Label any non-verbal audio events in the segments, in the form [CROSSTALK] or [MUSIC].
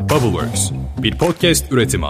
Bubbleworks, bir podcast üretimi.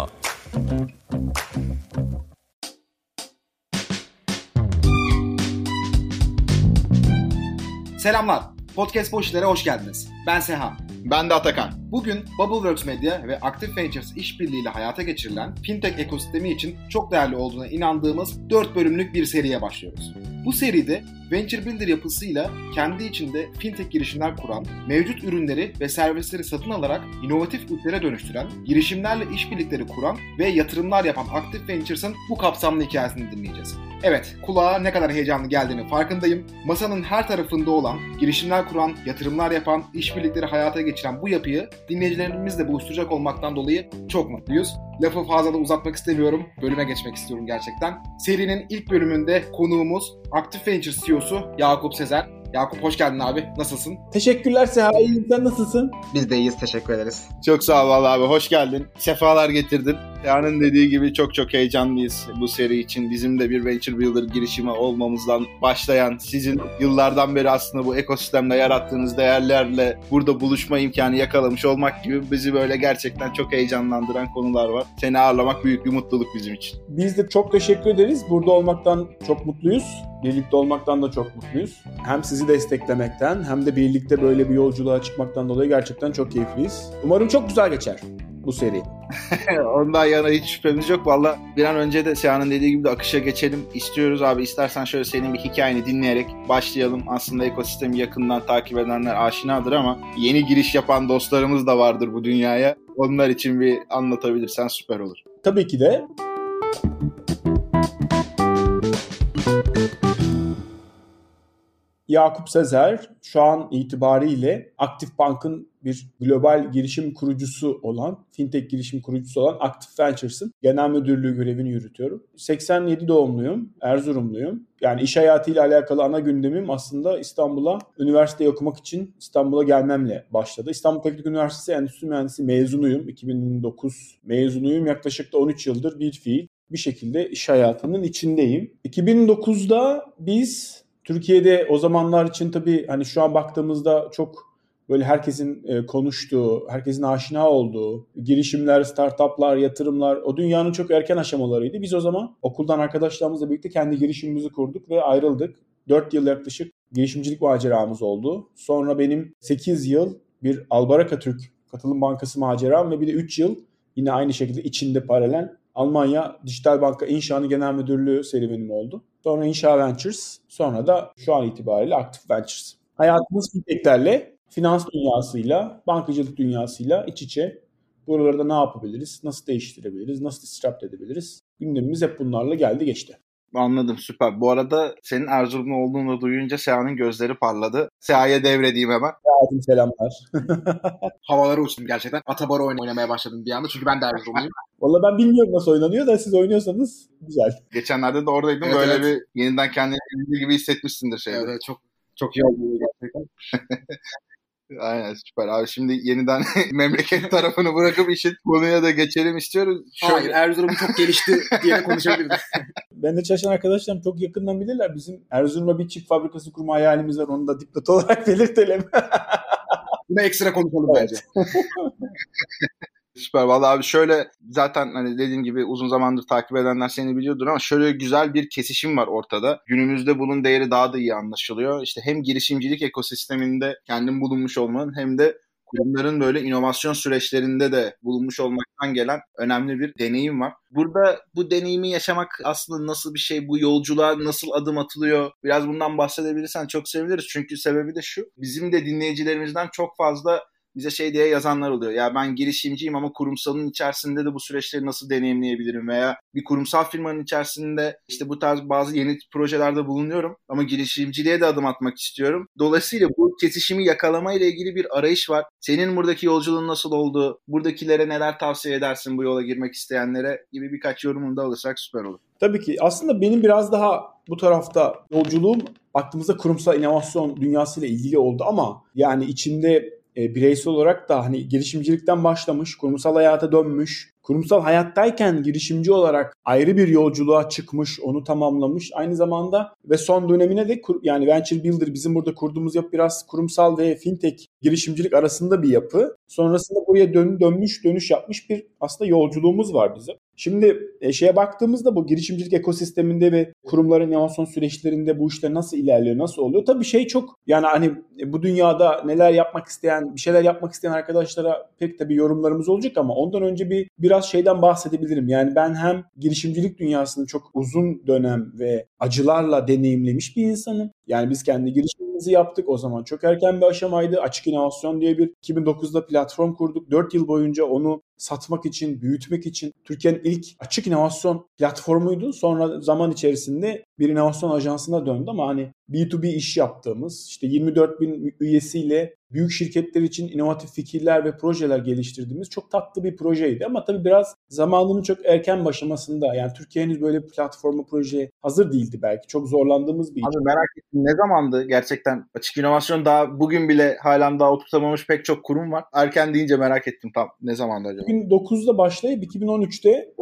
Selamlar. Podcast Boşlara hoş geldiniz. Ben Seha. Ben de Atakan. Bugün Bubbleworks Media ve Active Ventures işbirliğiyle hayata geçirilen fintech ekosistemi için çok değerli olduğuna inandığımız 4 bölümlük bir seriye başlıyoruz. Bu seride Venture Builder yapısıyla kendi içinde fintech girişimler kuran, mevcut ürünleri ve servisleri satın alarak inovatif ülkelere dönüştüren, girişimlerle işbirlikleri kuran ve yatırımlar yapan Active Ventures'ın bu kapsamlı hikayesini dinleyeceğiz. Evet, kulağa ne kadar heyecanlı geldiğini farkındayım. Masanın her tarafında olan, girişimler kuran, yatırımlar yapan, işbirlikleri hayata geçiren bu yapıyı dinleyicilerimizle buluşturacak olmaktan dolayı çok mutluyuz. Lafı fazla da uzatmak istemiyorum. Bölüme geçmek istiyorum gerçekten. Serinin ilk bölümünde konuğumuz Active Ventures CEO'su Yakup Sezer. Yakup hoş geldin abi. Nasılsın? Teşekkürler Seha. İyiyim. Sen nasılsın? Biz de iyiyiz. Teşekkür ederiz. Çok sağ ol abi. Hoş geldin. Sefalar getirdin. Yarın dediği gibi çok çok heyecanlıyız bu seri için. Bizim de bir Venture Builder girişimi olmamızdan başlayan, sizin yıllardan beri aslında bu ekosistemde yarattığınız değerlerle burada buluşma imkanı yakalamış olmak gibi bizi böyle gerçekten çok heyecanlandıran konular var. Seni ağırlamak büyük bir mutluluk bizim için. Biz de çok teşekkür ederiz. Burada olmaktan çok mutluyuz. Birlikte olmaktan da çok mutluyuz. Hem sizi desteklemekten hem de birlikte böyle bir yolculuğa çıkmaktan dolayı gerçekten çok keyifliyiz. Umarım çok güzel geçer bu seri. [LAUGHS] Ondan yana hiç şüphemiz yok. Valla bir an önce de Seha'nın dediği gibi de akışa geçelim istiyoruz abi. İstersen şöyle senin bir hikayeni dinleyerek başlayalım. Aslında ekosistemi yakından takip edenler aşinadır ama yeni giriş yapan dostlarımız da vardır bu dünyaya. Onlar için bir anlatabilirsen süper olur. Tabii ki de. Yakup Sezer şu an itibariyle Aktif Bank'ın bir global girişim kurucusu olan, fintech girişim kurucusu olan Active Ventures'ın genel müdürlüğü görevini yürütüyorum. 87 doğumluyum, Erzurumluyum. Yani iş hayatıyla alakalı ana gündemim aslında İstanbul'a üniversite okumak için İstanbul'a gelmemle başladı. İstanbul Teknik Üniversitesi Endüstri Mühendisi mezunuyum. 2009 mezunuyum. Yaklaşık da 13 yıldır bir fiil bir şekilde iş hayatının içindeyim. 2009'da biz Türkiye'de o zamanlar için tabii hani şu an baktığımızda çok böyle herkesin e, konuştuğu, herkesin aşina olduğu girişimler, startuplar, yatırımlar o dünyanın çok erken aşamalarıydı. Biz o zaman okuldan arkadaşlarımızla birlikte kendi girişimimizi kurduk ve ayrıldık. 4 yıl yaklaşık girişimcilik maceramız oldu. Sonra benim 8 yıl bir Albaraka Türk Katılım Bankası maceram ve bir de 3 yıl yine aynı şekilde içinde paralel Almanya Dijital Banka İnşaatı Genel Müdürlüğü serüvenim oldu. Sonra İnşa Ventures, sonra da şu an itibariyle Active Ventures. Hayatımız fintechlerle, finans dünyasıyla, bankacılık dünyasıyla iç içe. Buralarda ne yapabiliriz, nasıl değiştirebiliriz, nasıl disrupt edebiliriz? Gündemimiz hep bunlarla geldi geçti. Anladım süper. Bu arada senin Erzurumlu olduğunu duyunca Seha'nın gözleri parladı. Seha'ya devredeyim hemen. Hayatım selamlar. [LAUGHS] Havalara uçtum gerçekten. Atabaro oynamaya başladım bir anda çünkü ben de Erzurumluyum. Valla ben bilmiyorum nasıl oynanıyor da siz oynuyorsanız güzel. Geçenlerde de oradaydım. Evet, Böyle evet. bir yeniden kendini gibi hissetmişsindir şeyde. Evet, evet, çok çok iyi oldu gerçekten. [LAUGHS] Aynen süper. Abi şimdi yeniden [LAUGHS] memleket tarafını bırakıp işin konuya da geçelim istiyoruz. Şöyle, Hayır Erzurum çok gelişti [LAUGHS] diye konuşabiliriz. Ben de çalışan arkadaşlarım çok yakından bilirler. Bizim Erzurum'da bir çift fabrikası kurma hayalimiz var. Onu da dipnot olarak [LAUGHS] belirtelim. Buna ekstra konuşalım Evet. bence. Süper. Vallahi abi şöyle zaten hani dediğim gibi uzun zamandır takip edenler seni biliyordur ama şöyle güzel bir kesişim var ortada. Günümüzde bunun değeri daha da iyi anlaşılıyor. İşte hem girişimcilik ekosisteminde kendin bulunmuş olmanın hem de kurumların böyle inovasyon süreçlerinde de bulunmuş olmaktan gelen önemli bir deneyim var. Burada bu deneyimi yaşamak aslında nasıl bir şey, bu yolculuğa nasıl adım atılıyor? Biraz bundan bahsedebilirsen çok seviniriz. Çünkü sebebi de şu, bizim de dinleyicilerimizden çok fazla bize şey diye yazanlar oluyor. Ya ben girişimciyim ama kurumsalın içerisinde de bu süreçleri nasıl deneyimleyebilirim veya bir kurumsal firmanın içerisinde işte bu tarz bazı yeni projelerde bulunuyorum ama girişimciliğe de adım atmak istiyorum. Dolayısıyla bu kesişimi yakalama ile ilgili bir arayış var. Senin buradaki yolculuğun nasıl oldu? Buradakilere neler tavsiye edersin bu yola girmek isteyenlere gibi birkaç yorumunu da alırsak süper olur. Tabii ki. Aslında benim biraz daha bu tarafta yolculuğum baktığımızda kurumsal inovasyon dünyasıyla ilgili oldu ama yani içinde e, bireysel olarak da hani girişimcilikten başlamış, kurumsal hayata dönmüş, kurumsal hayattayken girişimci olarak ayrı bir yolculuğa çıkmış, onu tamamlamış. Aynı zamanda ve son dönemine de yani Venture Builder bizim burada kurduğumuz yapı biraz kurumsal ve fintech girişimcilik arasında bir yapı. Sonrasında buraya dön, dönmüş, dönüş yapmış bir aslında yolculuğumuz var bizim. Şimdi e, şeye baktığımızda bu girişimcilik ekosisteminde ve kurumların inovasyon süreçlerinde bu işler nasıl ilerliyor, nasıl oluyor? Tabii şey çok yani hani e, bu dünyada neler yapmak isteyen, bir şeyler yapmak isteyen arkadaşlara pek tabii yorumlarımız olacak ama ondan önce bir biraz şeyden bahsedebilirim. Yani ben hem girişimcilik dünyasını çok uzun dönem ve acılarla deneyimlemiş bir insanım. Yani biz kendi girişimimizi yaptık. O zaman çok erken bir aşamaydı. Açık inovasyon diye bir 2009'da platform kurduk. 4 yıl boyunca onu satmak için, büyütmek için Türkiye'nin ilk açık inovasyon platformuydu. Sonra zaman içerisinde bir inovasyon ajansına döndü ama hani B2B iş yaptığımız işte 24 bin üyesiyle büyük şirketler için inovatif fikirler ve projeler geliştirdiğimiz çok tatlı bir projeydi. Ama tabii biraz zamanının çok erken başlamasında yani Türkiye henüz böyle bir platformu projeye hazır değildi belki. Çok zorlandığımız bir Abi iş. merak ettim ne zamandı gerçekten açık inovasyon daha bugün bile halen daha oturtamamış pek çok kurum var. Erken deyince merak ettim tam ne zamandı acaba? 2009'da başlayıp 2013'te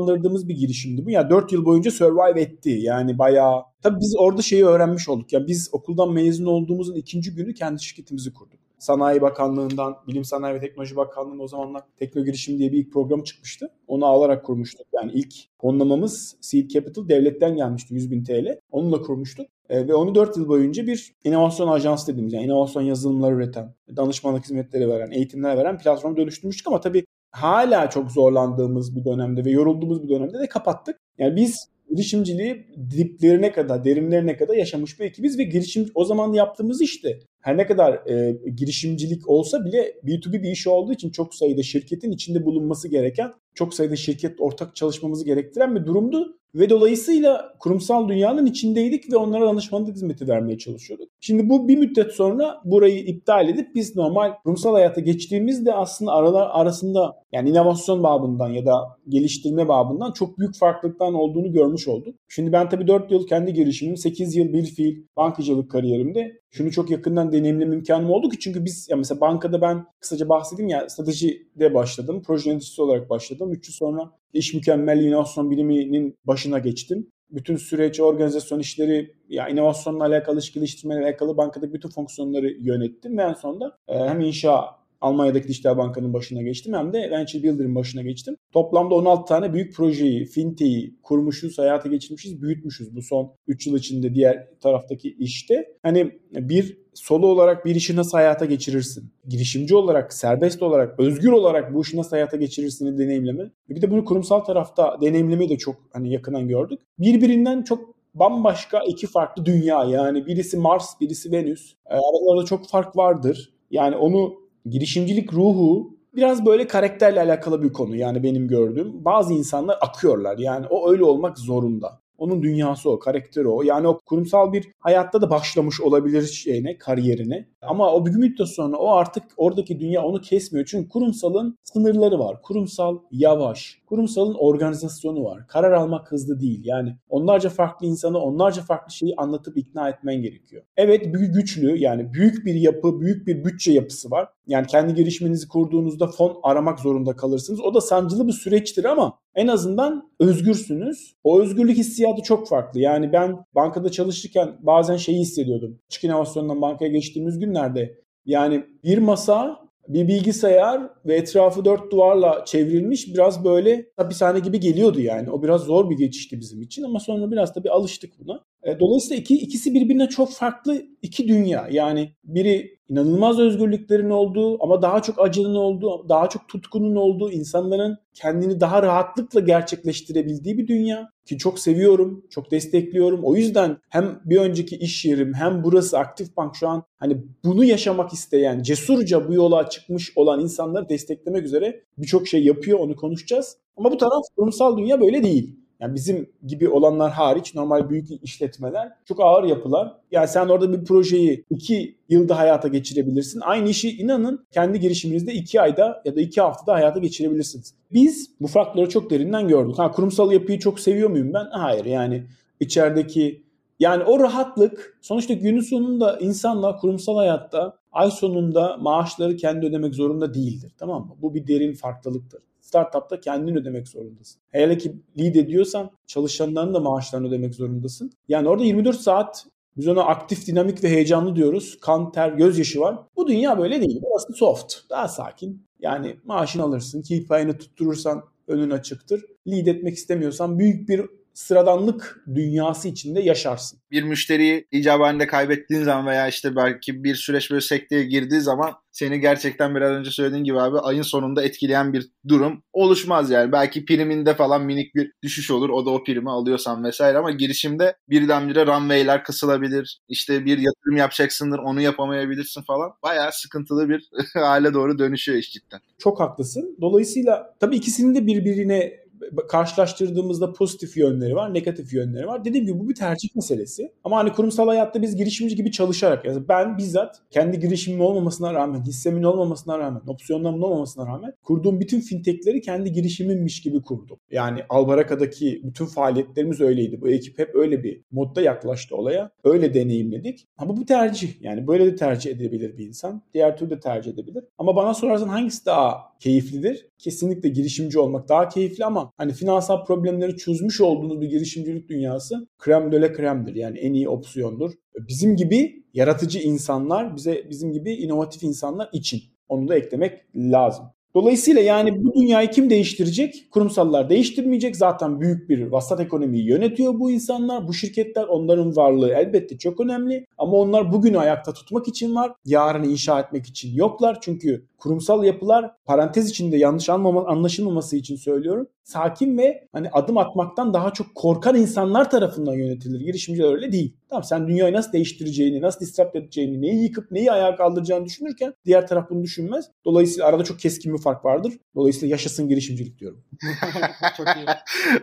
andırdığımız bir girişimdi bu. Yani 4 yıl boyunca survive etti. Yani bayağı Tabii biz orada şeyi öğrenmiş olduk. Yani biz okuldan mezun olduğumuzun ikinci günü kendi şirketimizi kurduk. Sanayi Bakanlığı'ndan, Bilim Sanayi ve Teknoloji Bakanlığı'nın o zamanlar Tekno Girişim diye bir ilk program çıkmıştı. Onu alarak kurmuştuk. Yani ilk fonlamamız Seed Capital devletten gelmişti 100 bin TL. Onunla kurmuştuk. E, ve onu 4 yıl boyunca bir inovasyon ajansı dediğimiz yani inovasyon yazılımları üreten, danışmanlık hizmetleri veren, eğitimler veren platform dönüştürmüştük ama tabii hala çok zorlandığımız bir dönemde ve yorulduğumuz bir dönemde de kapattık. Yani biz girişimciliği diplerine kadar, derinlerine kadar yaşamış bir ekibiz ve girişim o zaman yaptığımız işte her ne kadar e, girişimcilik olsa bile B2B bir iş olduğu için çok sayıda şirketin içinde bulunması gereken, çok sayıda şirket ortak çalışmamızı gerektiren bir durumdu. Ve dolayısıyla kurumsal dünyanın içindeydik ve onlara danışmanlık hizmeti vermeye çalışıyorduk. Şimdi bu bir müddet sonra burayı iptal edip biz normal kurumsal hayata geçtiğimizde aslında aralar arasında yani inovasyon babından ya da geliştirme babından çok büyük farklılıktan olduğunu görmüş olduk. Şimdi ben tabii 4 yıl kendi girişimim, 8 yıl bir fiil bankacılık kariyerimde şunu çok yakından deneyimleme imkanım oldu ki çünkü biz ya mesela bankada ben kısaca bahsedeyim ya stratejide başladım. Proje yöneticisi olarak başladım. 3 yıl sonra iş mükemmelliği inovasyon biliminin başına geçtim. Bütün süreç, organizasyon işleri, ya inovasyonla alakalı, iş geliştirmeyle alakalı bankadaki bütün fonksiyonları yönettim ve en sonunda e, hem inşa Almanya'daki Dijital Banka'nın başına geçtim hem de Venture Builder'ın başına geçtim. Toplamda 16 tane büyük projeyi, fintech'i kurmuşuz, hayata geçirmişiz, büyütmüşüz bu son 3 yıl içinde diğer taraftaki işte. Hani bir solo olarak bir işi nasıl hayata geçirirsin? Girişimci olarak, serbest olarak, özgür olarak bu işi nasıl hayata geçirirsin deneyimleme. Bir de bunu kurumsal tarafta deneyimlemeyi de çok hani yakından gördük. Birbirinden çok bambaşka iki farklı dünya yani birisi Mars, birisi Venüs. Ee, aralarında çok fark vardır. Yani onu girişimcilik ruhu biraz böyle karakterle alakalı bir konu yani benim gördüğüm. Bazı insanlar akıyorlar yani o öyle olmak zorunda. Onun dünyası o, karakteri o. Yani o kurumsal bir hayatta da başlamış olabilir şeyine, kariyerine. Ama o bir müddet sonra o artık oradaki dünya onu kesmiyor. Çünkü kurumsalın sınırları var. Kurumsal yavaş. Kurumsalın organizasyonu var. Karar almak hızlı değil. Yani onlarca farklı insanı onlarca farklı şeyi anlatıp ikna etmen gerekiyor. Evet güçlü yani büyük bir yapı, büyük bir bütçe yapısı var. Yani kendi girişiminizi kurduğunuzda fon aramak zorunda kalırsınız. O da sancılı bir süreçtir ama en azından özgürsünüz. O özgürlük hissiyatı çok farklı. Yani ben bankada çalışırken bazen şeyi hissediyordum. Açık inovasyondan bankaya geçtiğimiz günlerde yani bir masa bir bilgisayar ve etrafı dört duvarla çevrilmiş biraz böyle hapishane gibi geliyordu yani. O biraz zor bir geçişti bizim için ama sonra biraz tabii alıştık buna. E, dolayısıyla iki, ikisi birbirine çok farklı iki dünya. Yani biri inanılmaz özgürlüklerin olduğu ama daha çok acının olduğu, daha çok tutkunun olduğu, insanların kendini daha rahatlıkla gerçekleştirebildiği bir dünya ki çok seviyorum, çok destekliyorum. O yüzden hem bir önceki iş yerim hem burası Aktif Bank şu an hani bunu yaşamak isteyen, cesurca bu yola çıkmış olan insanları desteklemek üzere birçok şey yapıyor, onu konuşacağız. Ama bu taraf kurumsal dünya böyle değil. Yani bizim gibi olanlar hariç normal büyük işletmeler çok ağır yapılar. Yani sen orada bir projeyi iki yılda hayata geçirebilirsin. Aynı işi inanın kendi girişiminizde iki ayda ya da iki haftada hayata geçirebilirsiniz. Biz bu farkları çok derinden gördük. Ha, kurumsal yapıyı çok seviyor muyum ben? Hayır yani içerideki yani o rahatlık sonuçta günün sonunda insanla kurumsal hayatta ay sonunda maaşları kendi ödemek zorunda değildir. Tamam mı? Bu bir derin farklılıktır. Startup'ta kendin ödemek zorundasın. Hele ki lead ediyorsan çalışanların da maaşlarını ödemek zorundasın. Yani orada 24 saat biz ona aktif, dinamik ve heyecanlı diyoruz. Kan, ter, gözyaşı var. Bu dünya böyle değil. Burası soft. Daha sakin. Yani maaşını alırsın. KPI'ni tutturursan önün açıktır. Lead etmek istemiyorsan büyük bir sıradanlık dünyası içinde yaşarsın. Bir müşteriyi icabında kaybettiğin zaman veya işte belki bir süreç böyle sekteye girdiği zaman seni gerçekten biraz önce söylediğin gibi abi ayın sonunda etkileyen bir durum oluşmaz yani. Belki priminde falan minik bir düşüş olur. O da o primi alıyorsan vesaire ama girişimde birdenbire runway'ler kısılabilir. İşte bir yatırım yapacaksındır onu yapamayabilirsin falan. Bayağı sıkıntılı bir [LAUGHS] hale doğru dönüşüyor iş cidden. Çok haklısın. Dolayısıyla tabii ikisinin de birbirine karşılaştırdığımızda pozitif yönleri var, negatif yönleri var. Dediğim gibi bu bir tercih meselesi. Ama hani kurumsal hayatta biz girişimci gibi çalışarak yani ben bizzat kendi girişimim olmamasına rağmen, hissemin olmamasına rağmen, opsiyonlarımın olmamasına rağmen kurduğum bütün fintechleri kendi girişimimmiş gibi kurdum. Yani Albaraka'daki bütün faaliyetlerimiz öyleydi. Bu ekip hep öyle bir modda yaklaştı olaya. Öyle deneyimledik. Ama bu tercih. Yani böyle de tercih edebilir bir insan. Diğer türlü de tercih edebilir. Ama bana sorarsan hangisi daha keyiflidir? Kesinlikle girişimci olmak daha keyifli ama hani finansal problemleri çözmüş olduğunuz bir girişimcilik dünyası krem döle kremdir. Yani en iyi opsiyondur. Bizim gibi yaratıcı insanlar, bize bizim gibi inovatif insanlar için onu da eklemek lazım. Dolayısıyla yani bu dünyayı kim değiştirecek? Kurumsallar değiştirmeyecek. Zaten büyük bir vasat ekonomiyi yönetiyor bu insanlar. Bu şirketler onların varlığı elbette çok önemli. Ama onlar bugünü ayakta tutmak için var. Yarını inşa etmek için yoklar. Çünkü kurumsal yapılar parantez içinde yanlış anlaşılmaması için söylüyorum. Sakin ve hani adım atmaktan daha çok korkan insanlar tarafından yönetilir. Girişimciler öyle değil. Tamam sen dünyayı nasıl değiştireceğini, nasıl disrupt edeceğini, neyi yıkıp neyi ayağa kaldıracağını düşünürken diğer taraf bunu düşünmez. Dolayısıyla arada çok keskin bir fark vardır. Dolayısıyla yaşasın girişimcilik diyorum. [LAUGHS] çok iyi.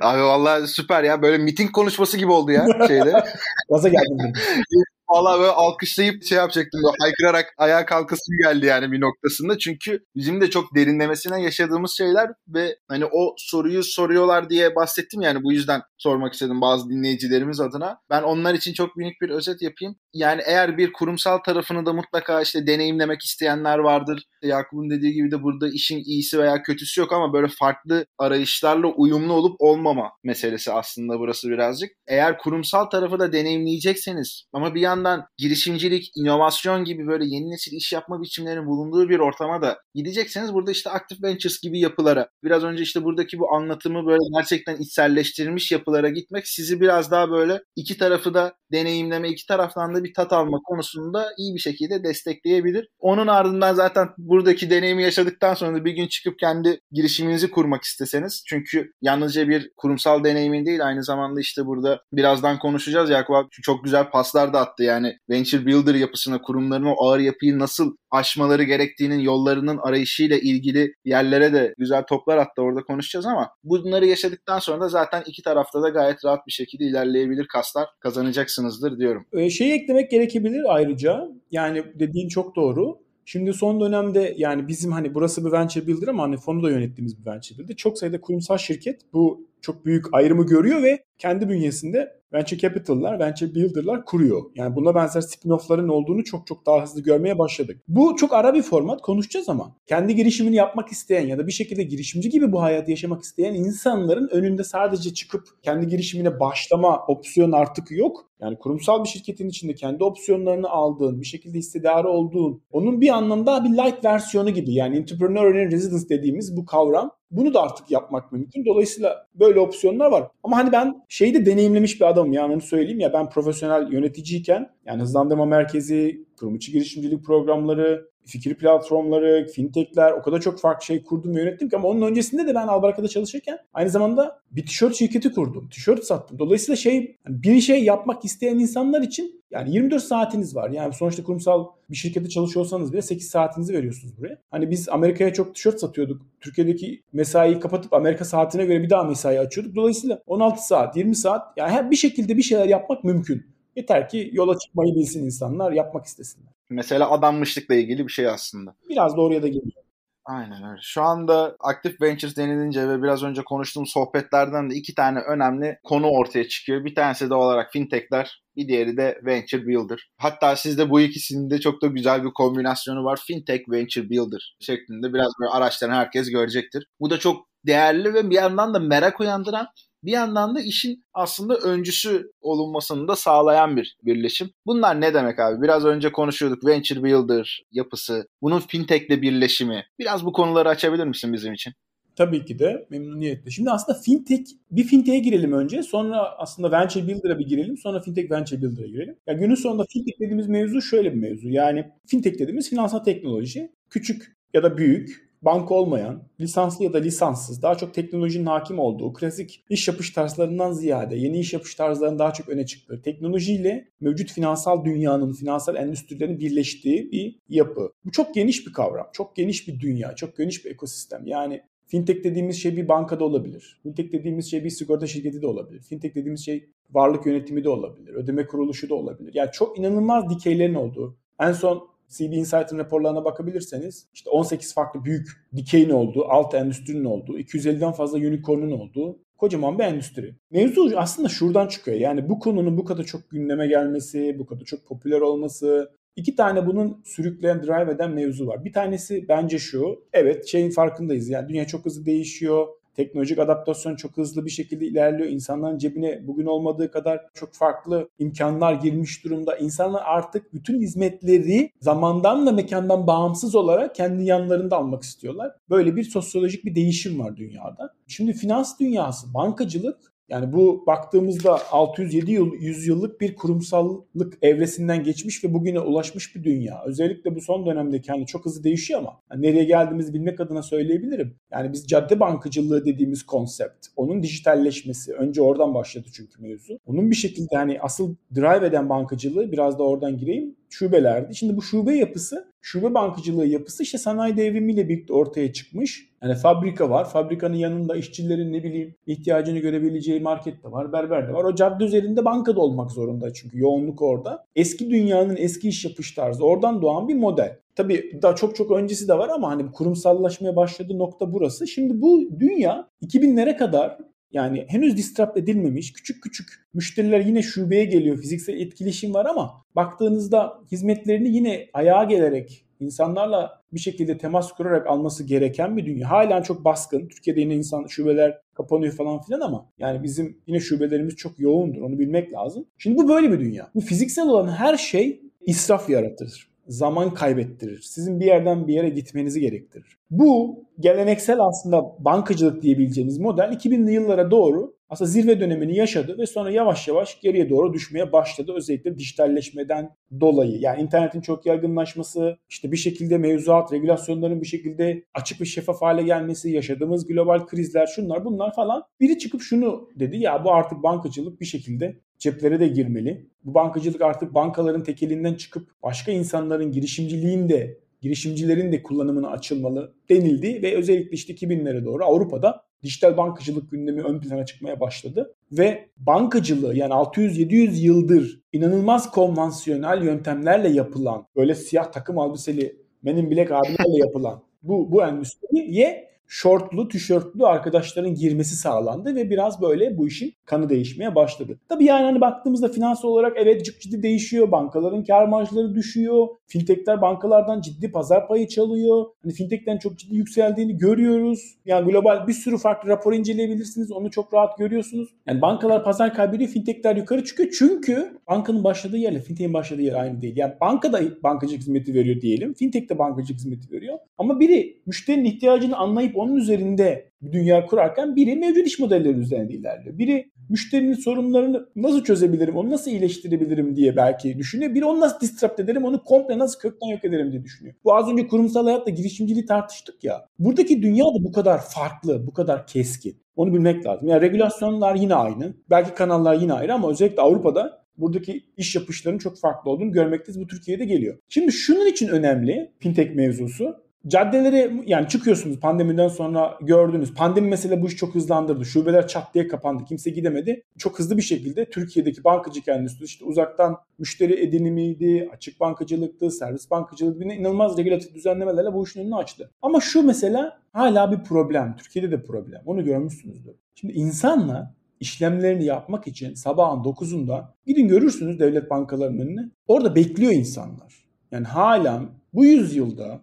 Abi vallahi süper ya. Böyle miting konuşması gibi oldu ya şeyde. [LAUGHS] Gaza geldim. [LAUGHS] Valla böyle alkışlayıp şey yapacaktım. Böyle haykırarak ayağa kalkasım geldi yani bir noktasında. Çünkü bizim de çok derinlemesine yaşadığımız şeyler ve hani o soruyu soruyorlar diye bahsettim yani bu yüzden sormak istedim bazı dinleyicilerimiz adına. Ben onlar için çok minik bir özet yapayım. Yani eğer bir kurumsal tarafını da mutlaka işte deneyimlemek isteyenler vardır. Yakup'un dediği gibi de burada işin iyisi veya kötüsü yok ama böyle farklı arayışlarla uyumlu olup olmama meselesi aslında burası birazcık. Eğer kurumsal tarafı da deneyimleyecekseniz ama bir yandan girişimcilik, inovasyon gibi böyle yeni nesil iş yapma biçimlerinin bulunduğu bir ortama da gidecekseniz burada işte Active Ventures gibi yapılara, biraz önce işte buradaki bu anlatımı böyle gerçekten içselleştirilmiş yapılara gitmek sizi biraz daha böyle iki tarafı da deneyimleme, iki taraftan da bir tat alma konusunda iyi bir şekilde destekleyebilir. Onun ardından zaten buradaki deneyimi yaşadıktan sonra da bir gün çıkıp kendi girişiminizi kurmak isteseniz çünkü yalnızca bir kurumsal deneyimin değil aynı zamanda işte burada birazdan konuşacağız Yakup abi çok güzel paslar da attı yani venture builder yapısına kurumların o ağır yapıyı nasıl aşmaları gerektiğinin yollarının arayışıyla ilgili yerlere de güzel toplar attı orada konuşacağız ama bunları yaşadıktan sonra da zaten iki tarafta da gayet rahat bir şekilde ilerleyebilir kaslar kazanacaksınızdır diyorum. Ee, şeyi eklemek gerekebilir ayrıca yani dediğin çok doğru. Şimdi son dönemde yani bizim hani burası bir venture builder ama hani fonu da yönettiğimiz bir venture builder. Çok sayıda kurumsal şirket bu çok büyük ayrımı görüyor ve kendi bünyesinde venture capital'lar, venture builder'lar kuruyor. Yani buna benzer spin-off'ların olduğunu çok çok daha hızlı görmeye başladık. Bu çok ara bir format konuşacağız ama kendi girişimini yapmak isteyen ya da bir şekilde girişimci gibi bu hayatı yaşamak isteyen insanların önünde sadece çıkıp kendi girişimine başlama opsiyonu artık yok. Yani kurumsal bir şirketin içinde kendi opsiyonlarını aldığın, bir şekilde hissedarı olduğun, onun bir anlamda bir light versiyonu gibi yani entrepreneur in residence dediğimiz bu kavram bunu da artık yapmak mümkün. Dolayısıyla böyle opsiyonlar var. Ama hani ben şeyi de deneyimlemiş bir adamım yani onu söyleyeyim ya ben profesyonel yöneticiyken yani hızlandırma merkezi, kurum içi girişimcilik programları, fikir platformları, fintechler o kadar çok farklı şey kurdum ve yönettim ki ama onun öncesinde de ben Albaraka'da çalışırken aynı zamanda bir tişört şirketi kurdum. Tişört sattım. Dolayısıyla şey bir şey yapmak isteyen insanlar için yani 24 saatiniz var. Yani sonuçta kurumsal bir şirkette çalışıyorsanız bile 8 saatinizi veriyorsunuz buraya. Hani biz Amerika'ya çok tişört satıyorduk. Türkiye'deki mesaiyi kapatıp Amerika saatine göre bir daha mesai açıyorduk. Dolayısıyla 16 saat, 20 saat yani bir şekilde bir şeyler yapmak mümkün. Yeter ki yola çıkmayı bilsin insanlar, yapmak istesinler. Mesela adanmışlıkla ilgili bir şey aslında. Biraz da oraya da geliyor. Aynen öyle. Şu anda Active Ventures denilince ve biraz önce konuştuğum sohbetlerden de iki tane önemli konu ortaya çıkıyor. Bir tanesi de olarak fintechler, bir diğeri de Venture Builder. Hatta sizde bu ikisinin de çok da güzel bir kombinasyonu var. Fintech Venture Builder şeklinde biraz böyle araçlarını herkes görecektir. Bu da çok değerli ve bir yandan da merak uyandıran bir yandan da işin aslında öncüsü olunmasını da sağlayan bir birleşim. Bunlar ne demek abi? Biraz önce konuşuyorduk Venture Builder yapısı, bunun fintechle birleşimi. Biraz bu konuları açabilir misin bizim için? Tabii ki de memnuniyetle. Şimdi aslında fintech, bir fintech'e girelim önce. Sonra aslında venture builder'a bir girelim. Sonra fintech venture builder'a girelim. Ya günün sonunda fintech dediğimiz mevzu şöyle bir mevzu. Yani fintech dediğimiz finansal teknoloji. Küçük ya da büyük banka olmayan, lisanslı ya da lisanssız, daha çok teknolojinin hakim olduğu, klasik iş yapış tarzlarından ziyade yeni iş yapış tarzlarının daha çok öne çıktığı, teknolojiyle mevcut finansal dünyanın, finansal endüstrilerin birleştiği bir yapı. Bu çok geniş bir kavram, çok geniş bir dünya, çok geniş bir ekosistem. Yani Fintech dediğimiz şey bir bankada olabilir. Fintech dediğimiz şey bir sigorta şirketi de olabilir. Fintech dediğimiz şey varlık yönetimi de olabilir. Ödeme kuruluşu da olabilir. Yani çok inanılmaz dikeylerin olduğu. En son CB Insight'ın raporlarına bakabilirseniz işte 18 farklı büyük dikeyin olduğu, alt endüstrinin olduğu, 250'den fazla unicorn'un olduğu kocaman bir endüstri. Mevzu aslında şuradan çıkıyor. Yani bu konunun bu kadar çok gündeme gelmesi, bu kadar çok popüler olması, İki tane bunun sürükleyen, drive eden mevzu var. Bir tanesi bence şu. Evet şeyin farkındayız. Yani dünya çok hızlı değişiyor. Teknolojik adaptasyon çok hızlı bir şekilde ilerliyor. İnsanların cebine bugün olmadığı kadar çok farklı imkanlar girmiş durumda. İnsanlar artık bütün hizmetleri zamandan ve mekandan bağımsız olarak kendi yanlarında almak istiyorlar. Böyle bir sosyolojik bir değişim var dünyada. Şimdi finans dünyası, bankacılık yani bu baktığımızda 600-7 yıl, 100 yıllık bir kurumsallık evresinden geçmiş ve bugüne ulaşmış bir dünya. Özellikle bu son dönemde kendi çok hızlı değişiyor ama yani nereye geldiğimizi bilmek adına söyleyebilirim. Yani biz cadde bankacılığı dediğimiz konsept, onun dijitalleşmesi, önce oradan başladı çünkü mevzu. Onun bir şekilde hani asıl drive eden bankacılığı biraz da oradan gireyim şubelerdi. Şimdi bu şube yapısı, şube bankacılığı yapısı işte sanayi devrimiyle birlikte ortaya çıkmış. Yani fabrika var. Fabrikanın yanında işçilerin ne bileyim ihtiyacını görebileceği market de var, berber de var. O cadde üzerinde bankada olmak zorunda çünkü yoğunluk orada. Eski dünyanın eski iş yapış tarzı oradan doğan bir model. Tabii daha çok çok öncesi de var ama hani kurumsallaşmaya başladığı nokta burası. Şimdi bu dünya 2000'lere kadar yani henüz disrupt edilmemiş küçük küçük müşteriler yine şubeye geliyor. Fiziksel etkileşim var ama baktığınızda hizmetlerini yine ayağa gelerek insanlarla bir şekilde temas kurarak alması gereken bir dünya. Halen çok baskın. Türkiye'de yine insan şubeler kapanıyor falan filan ama yani bizim yine şubelerimiz çok yoğundur. Onu bilmek lazım. Şimdi bu böyle bir dünya. Bu fiziksel olan her şey israf yaratır zaman kaybettirir. Sizin bir yerden bir yere gitmenizi gerektirir. Bu geleneksel aslında bankacılık diyebileceğimiz model 2000'li yıllara doğru aslında zirve dönemini yaşadı ve sonra yavaş yavaş geriye doğru düşmeye başladı. Özellikle dijitalleşmeden dolayı. Yani internetin çok yaygınlaşması, işte bir şekilde mevzuat, regülasyonların bir şekilde açık ve şeffaf hale gelmesi, yaşadığımız global krizler, şunlar bunlar falan. Biri çıkıp şunu dedi ya bu artık bankacılık bir şekilde ceplere de girmeli. Bu bankacılık artık bankaların tekelinden çıkıp başka insanların girişimciliğin de girişimcilerin de kullanımına açılmalı denildi ve özellikle işte 2000'lere doğru Avrupa'da dijital bankacılık gündemi ön plana çıkmaya başladı ve bankacılığı yani 600-700 yıldır inanılmaz konvansiyonel yöntemlerle yapılan böyle siyah takım elbiseli Men in Black abilerle yapılan bu bu endüstriye şortlu, tişörtlü arkadaşların girmesi sağlandı ve biraz böyle bu işin kanı değişmeye başladı. Tabii yani hani baktığımızda finansal olarak evet ciddi değişiyor. Bankaların kar marjları düşüyor. Fintechler bankalardan ciddi pazar payı çalıyor. Hani fintechten çok ciddi yükseldiğini görüyoruz. Yani global bir sürü farklı rapor inceleyebilirsiniz. Onu çok rahat görüyorsunuz. Yani bankalar pazar kaybediyor, fintechler yukarı çıkıyor. Çünkü bankanın başladığı yerle fintech'in başladığı yer aynı değil. Yani banka da bankacılık hizmeti veriyor diyelim. Fintech de bankacılık hizmeti veriyor. Ama biri müşterinin ihtiyacını anlayıp onun üzerinde bir dünya kurarken biri mevcut iş modelleri üzerinde ilerliyor. Biri müşterinin sorunlarını nasıl çözebilirim, onu nasıl iyileştirebilirim diye belki düşünüyor. Biri onu nasıl disrupt ederim, onu komple nasıl kökten yok ederim diye düşünüyor. Bu az önce kurumsal hayatla girişimciliği tartıştık ya. Buradaki dünya da bu kadar farklı, bu kadar keskin. Onu bilmek lazım. Yani regülasyonlar yine aynı. Belki kanallar yine ayrı ama özellikle Avrupa'da buradaki iş yapışlarının çok farklı olduğunu görmekteyiz. Bu Türkiye'de geliyor. Şimdi şunun için önemli fintech mevzusu. Caddelere yani çıkıyorsunuz pandemiden sonra gördünüz. Pandemi mesela bu işi çok hızlandırdı. Şubeler çat diye kapandı. Kimse gidemedi. Çok hızlı bir şekilde Türkiye'deki bankacılık endüstrisi işte uzaktan müşteri edinimiydi, açık bankacılıktı, servis bankacılığı gibi inanılmaz regülatif düzenlemelerle bu işin önünü açtı. Ama şu mesela hala bir problem. Türkiye'de de problem. Onu görmüşsünüzdür. Şimdi insanlar işlemlerini yapmak için sabahın 9'unda gidin görürsünüz devlet bankalarının önüne. Orada bekliyor insanlar. Yani hala bu yüzyılda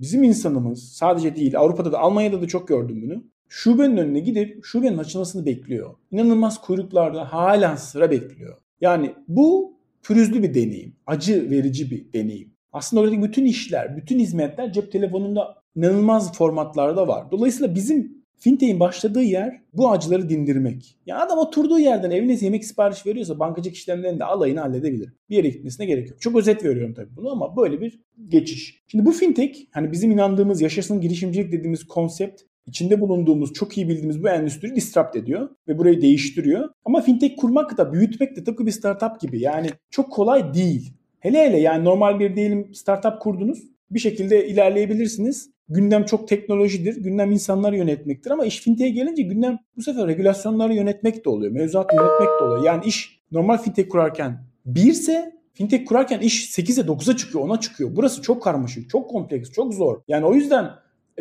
bizim insanımız sadece değil Avrupa'da da Almanya'da da çok gördüm bunu. Şubenin önüne gidip şubenin açılmasını bekliyor. İnanılmaz kuyruklarda hala sıra bekliyor. Yani bu pürüzlü bir deneyim. Acı verici bir deneyim. Aslında oradaki bütün işler, bütün hizmetler cep telefonunda inanılmaz formatlarda var. Dolayısıyla bizim Fintech'in başladığı yer bu acıları dindirmek. Ya adam oturduğu yerden evine yemek sipariş veriyorsa bankacılık işlemlerini de alayını halledebilir. Bir yere gitmesine gerek yok. Çok özet veriyorum tabii bunu ama böyle bir geçiş. Şimdi bu fintech hani bizim inandığımız yaşasın girişimcilik dediğimiz konsept içinde bulunduğumuz, çok iyi bildiğimiz bu endüstriyi disrupt ediyor ve burayı değiştiriyor. Ama fintech kurmak da, büyütmek de tıpkı bir startup gibi. Yani çok kolay değil. Hele hele yani normal bir diyelim startup kurdunuz. Bir şekilde ilerleyebilirsiniz. Gündem çok teknolojidir. Gündem insanları yönetmektir ama iş fintech'e gelince gündem bu sefer regülasyonları yönetmek de oluyor. Mevzuatı yönetmek de oluyor. Yani iş normal fintech kurarken birse fintech kurarken iş 8'e 9'a çıkıyor, ona çıkıyor. Burası çok karmaşık, çok kompleks, çok zor. Yani o yüzden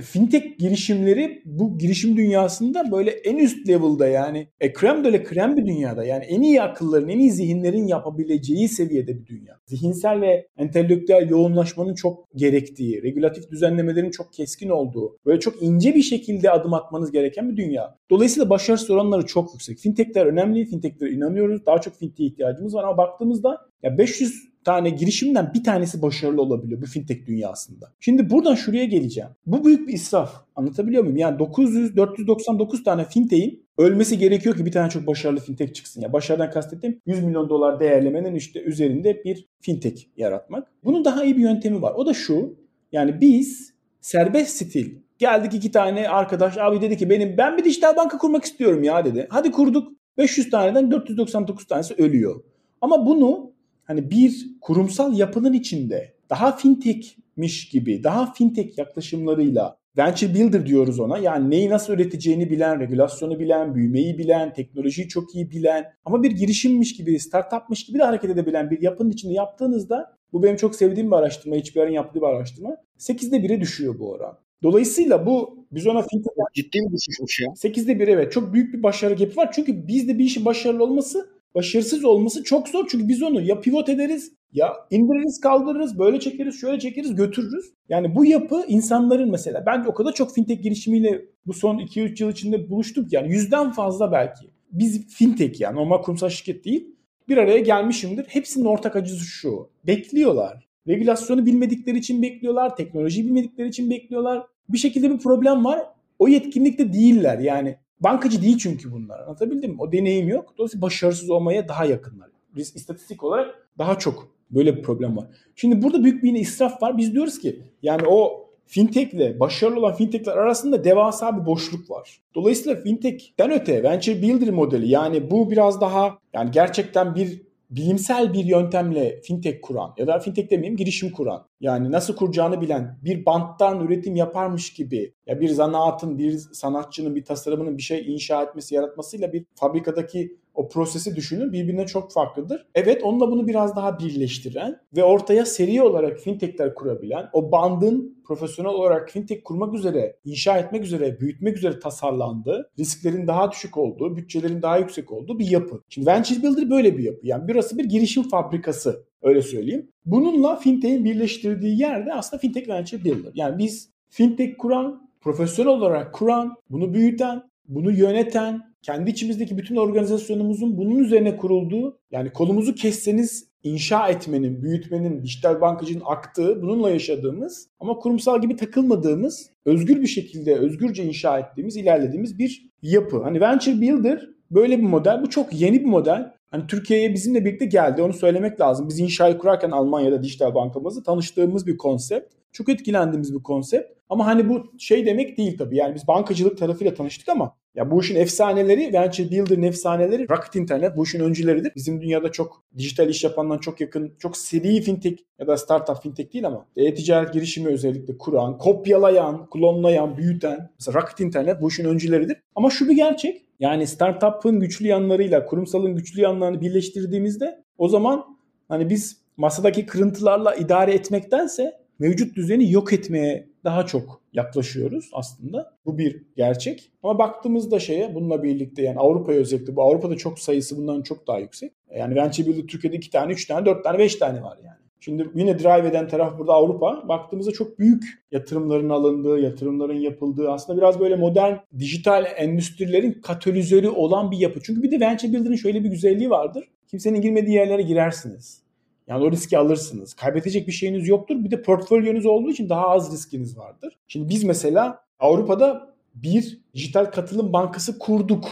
fintech girişimleri bu girişim dünyasında böyle en üst level'da yani e, krem de krem bir dünyada yani en iyi akılların, en iyi zihinlerin yapabileceği seviyede bir dünya. Zihinsel ve entelektüel yoğunlaşmanın çok gerektiği, regülatif düzenlemelerin çok keskin olduğu, böyle çok ince bir şekilde adım atmanız gereken bir dünya. Dolayısıyla başarısız oranları çok yüksek. Fintechler önemli, fintechlere inanıyoruz. Daha çok fintech'e ihtiyacımız var ama baktığımızda ya 500 tane girişimden bir tanesi başarılı olabiliyor bu fintech dünyasında. Şimdi buradan şuraya geleceğim. Bu büyük bir israf. Anlatabiliyor muyum? Yani 900 499 tane fintech'in ölmesi gerekiyor ki bir tane çok başarılı fintech çıksın. Ya başarıdan kastettiğim 100 milyon dolar değerlemenin işte üzerinde bir fintech yaratmak. Bunun daha iyi bir yöntemi var. O da şu. Yani biz serbest stil geldik iki tane arkadaş abi dedi ki benim ben bir dijital banka kurmak istiyorum ya dedi. Hadi kurduk. 500 taneden 499 tanesi ölüyor. Ama bunu hani bir kurumsal yapının içinde daha fintechmiş gibi, daha fintech yaklaşımlarıyla venture builder diyoruz ona. Yani neyi nasıl üreteceğini bilen, regülasyonu bilen, büyümeyi bilen, teknolojiyi çok iyi bilen ama bir girişimmiş gibi, startupmış gibi de hareket edebilen bir yapının içinde yaptığınızda bu benim çok sevdiğim bir araştırma, HBR'ın yaptığı bir araştırma. 8'de 1'e düşüyor bu oran. Dolayısıyla bu biz ona fintech... Ciddi bir düşüşmüş ya. 8'de 1 evet. Çok büyük bir başarı gibi var. Çünkü bizde bir işin başarılı olması başarısız olması çok zor. Çünkü biz onu ya pivot ederiz ya indiririz kaldırırız böyle çekeriz şöyle çekeriz götürürüz. Yani bu yapı insanların mesela ben o kadar çok fintech girişimiyle bu son 2-3 yıl içinde buluştuk yani yüzden fazla belki. Biz fintech yani normal kurumsal şirket değil bir araya gelmişimdir. Hepsinin ortak acısı şu. Bekliyorlar. Regülasyonu bilmedikleri için bekliyorlar. Teknolojiyi bilmedikleri için bekliyorlar. Bir şekilde bir problem var. O yetkinlikte değiller. Yani Bankacı değil çünkü bunlar. Anlatabildim mi? O deneyim yok. Dolayısıyla başarısız olmaya daha yakınlar. Biz istatistik olarak daha çok böyle bir problem var. Şimdi burada büyük bir yine israf var. Biz diyoruz ki yani o fintechle başarılı olan fintechler arasında devasa bir boşluk var. Dolayısıyla fintech'ten öte venture builder modeli yani bu biraz daha yani gerçekten bir bilimsel bir yöntemle fintech kuran ya da fintech demeyeyim girişim kuran yani nasıl kuracağını bilen bir banttan üretim yaparmış gibi ya bir zanaatın bir sanatçının bir tasarımının bir şey inşa etmesi yaratmasıyla bir fabrikadaki o prosesi düşünün birbirine çok farklıdır. Evet onunla bunu biraz daha birleştiren ve ortaya seri olarak fintechler kurabilen o bandın profesyonel olarak fintech kurmak üzere, inşa etmek üzere, büyütmek üzere tasarlandığı, risklerin daha düşük olduğu, bütçelerin daha yüksek olduğu bir yapı. Şimdi Venture Builder böyle bir yapı. Yani burası bir girişim fabrikası öyle söyleyeyim. Bununla fintech'in birleştirdiği yerde aslında fintech venture builder. Yani biz fintech kuran, profesyonel olarak kuran, bunu büyüten, bunu yöneten, kendi içimizdeki bütün organizasyonumuzun bunun üzerine kurulduğu yani kolumuzu kesseniz inşa etmenin, büyütmenin, dijital bankacının aktığı, bununla yaşadığımız ama kurumsal gibi takılmadığımız, özgür bir şekilde özgürce inşa ettiğimiz, ilerlediğimiz bir yapı. Hani Venture Builder böyle bir model. Bu çok yeni bir model. Hani Türkiye'ye bizimle birlikte geldi. Onu söylemek lazım. Biz inşayı kurarken Almanya'da dijital bankamızı tanıştığımız bir konsept. Çok etkilendiğimiz bir konsept. Ama hani bu şey demek değil tabii. Yani biz bankacılık tarafıyla tanıştık ama ya bu işin efsaneleri, Venture Builder'ın efsaneleri Rocket Internet bu işin öncüleridir. Bizim dünyada çok dijital iş yapandan çok yakın, çok seri fintech ya da startup fintech değil ama e-ticaret girişimi özellikle kuran, kopyalayan, klonlayan, büyüten. Mesela Rocket Internet bu işin öncüleridir. Ama şu bir gerçek. Yani startup'ın güçlü yanlarıyla kurumsalın güçlü yanlarını birleştirdiğimizde o zaman hani biz masadaki kırıntılarla idare etmektense mevcut düzeni yok etmeye daha çok yaklaşıyoruz aslında. Bu bir gerçek. Ama baktığımızda şeye bununla birlikte yani Avrupa'ya özellikle bu Avrupa'da çok sayısı bundan çok daha yüksek. Yani Venture Türkiye'de 2 tane, 3 tane, 4 tane, 5 tane var yani. Şimdi yine drive eden taraf burada Avrupa. Baktığımızda çok büyük yatırımların alındığı, yatırımların yapıldığı aslında biraz böyle modern dijital endüstrilerin katalizörü olan bir yapı. Çünkü bir de Venture Builder'ın şöyle bir güzelliği vardır. Kimsenin girmediği yerlere girersiniz. Yani o riski alırsınız. Kaybedecek bir şeyiniz yoktur. Bir de portfolyonuz olduğu için daha az riskiniz vardır. Şimdi biz mesela Avrupa'da bir dijital katılım bankası kurduk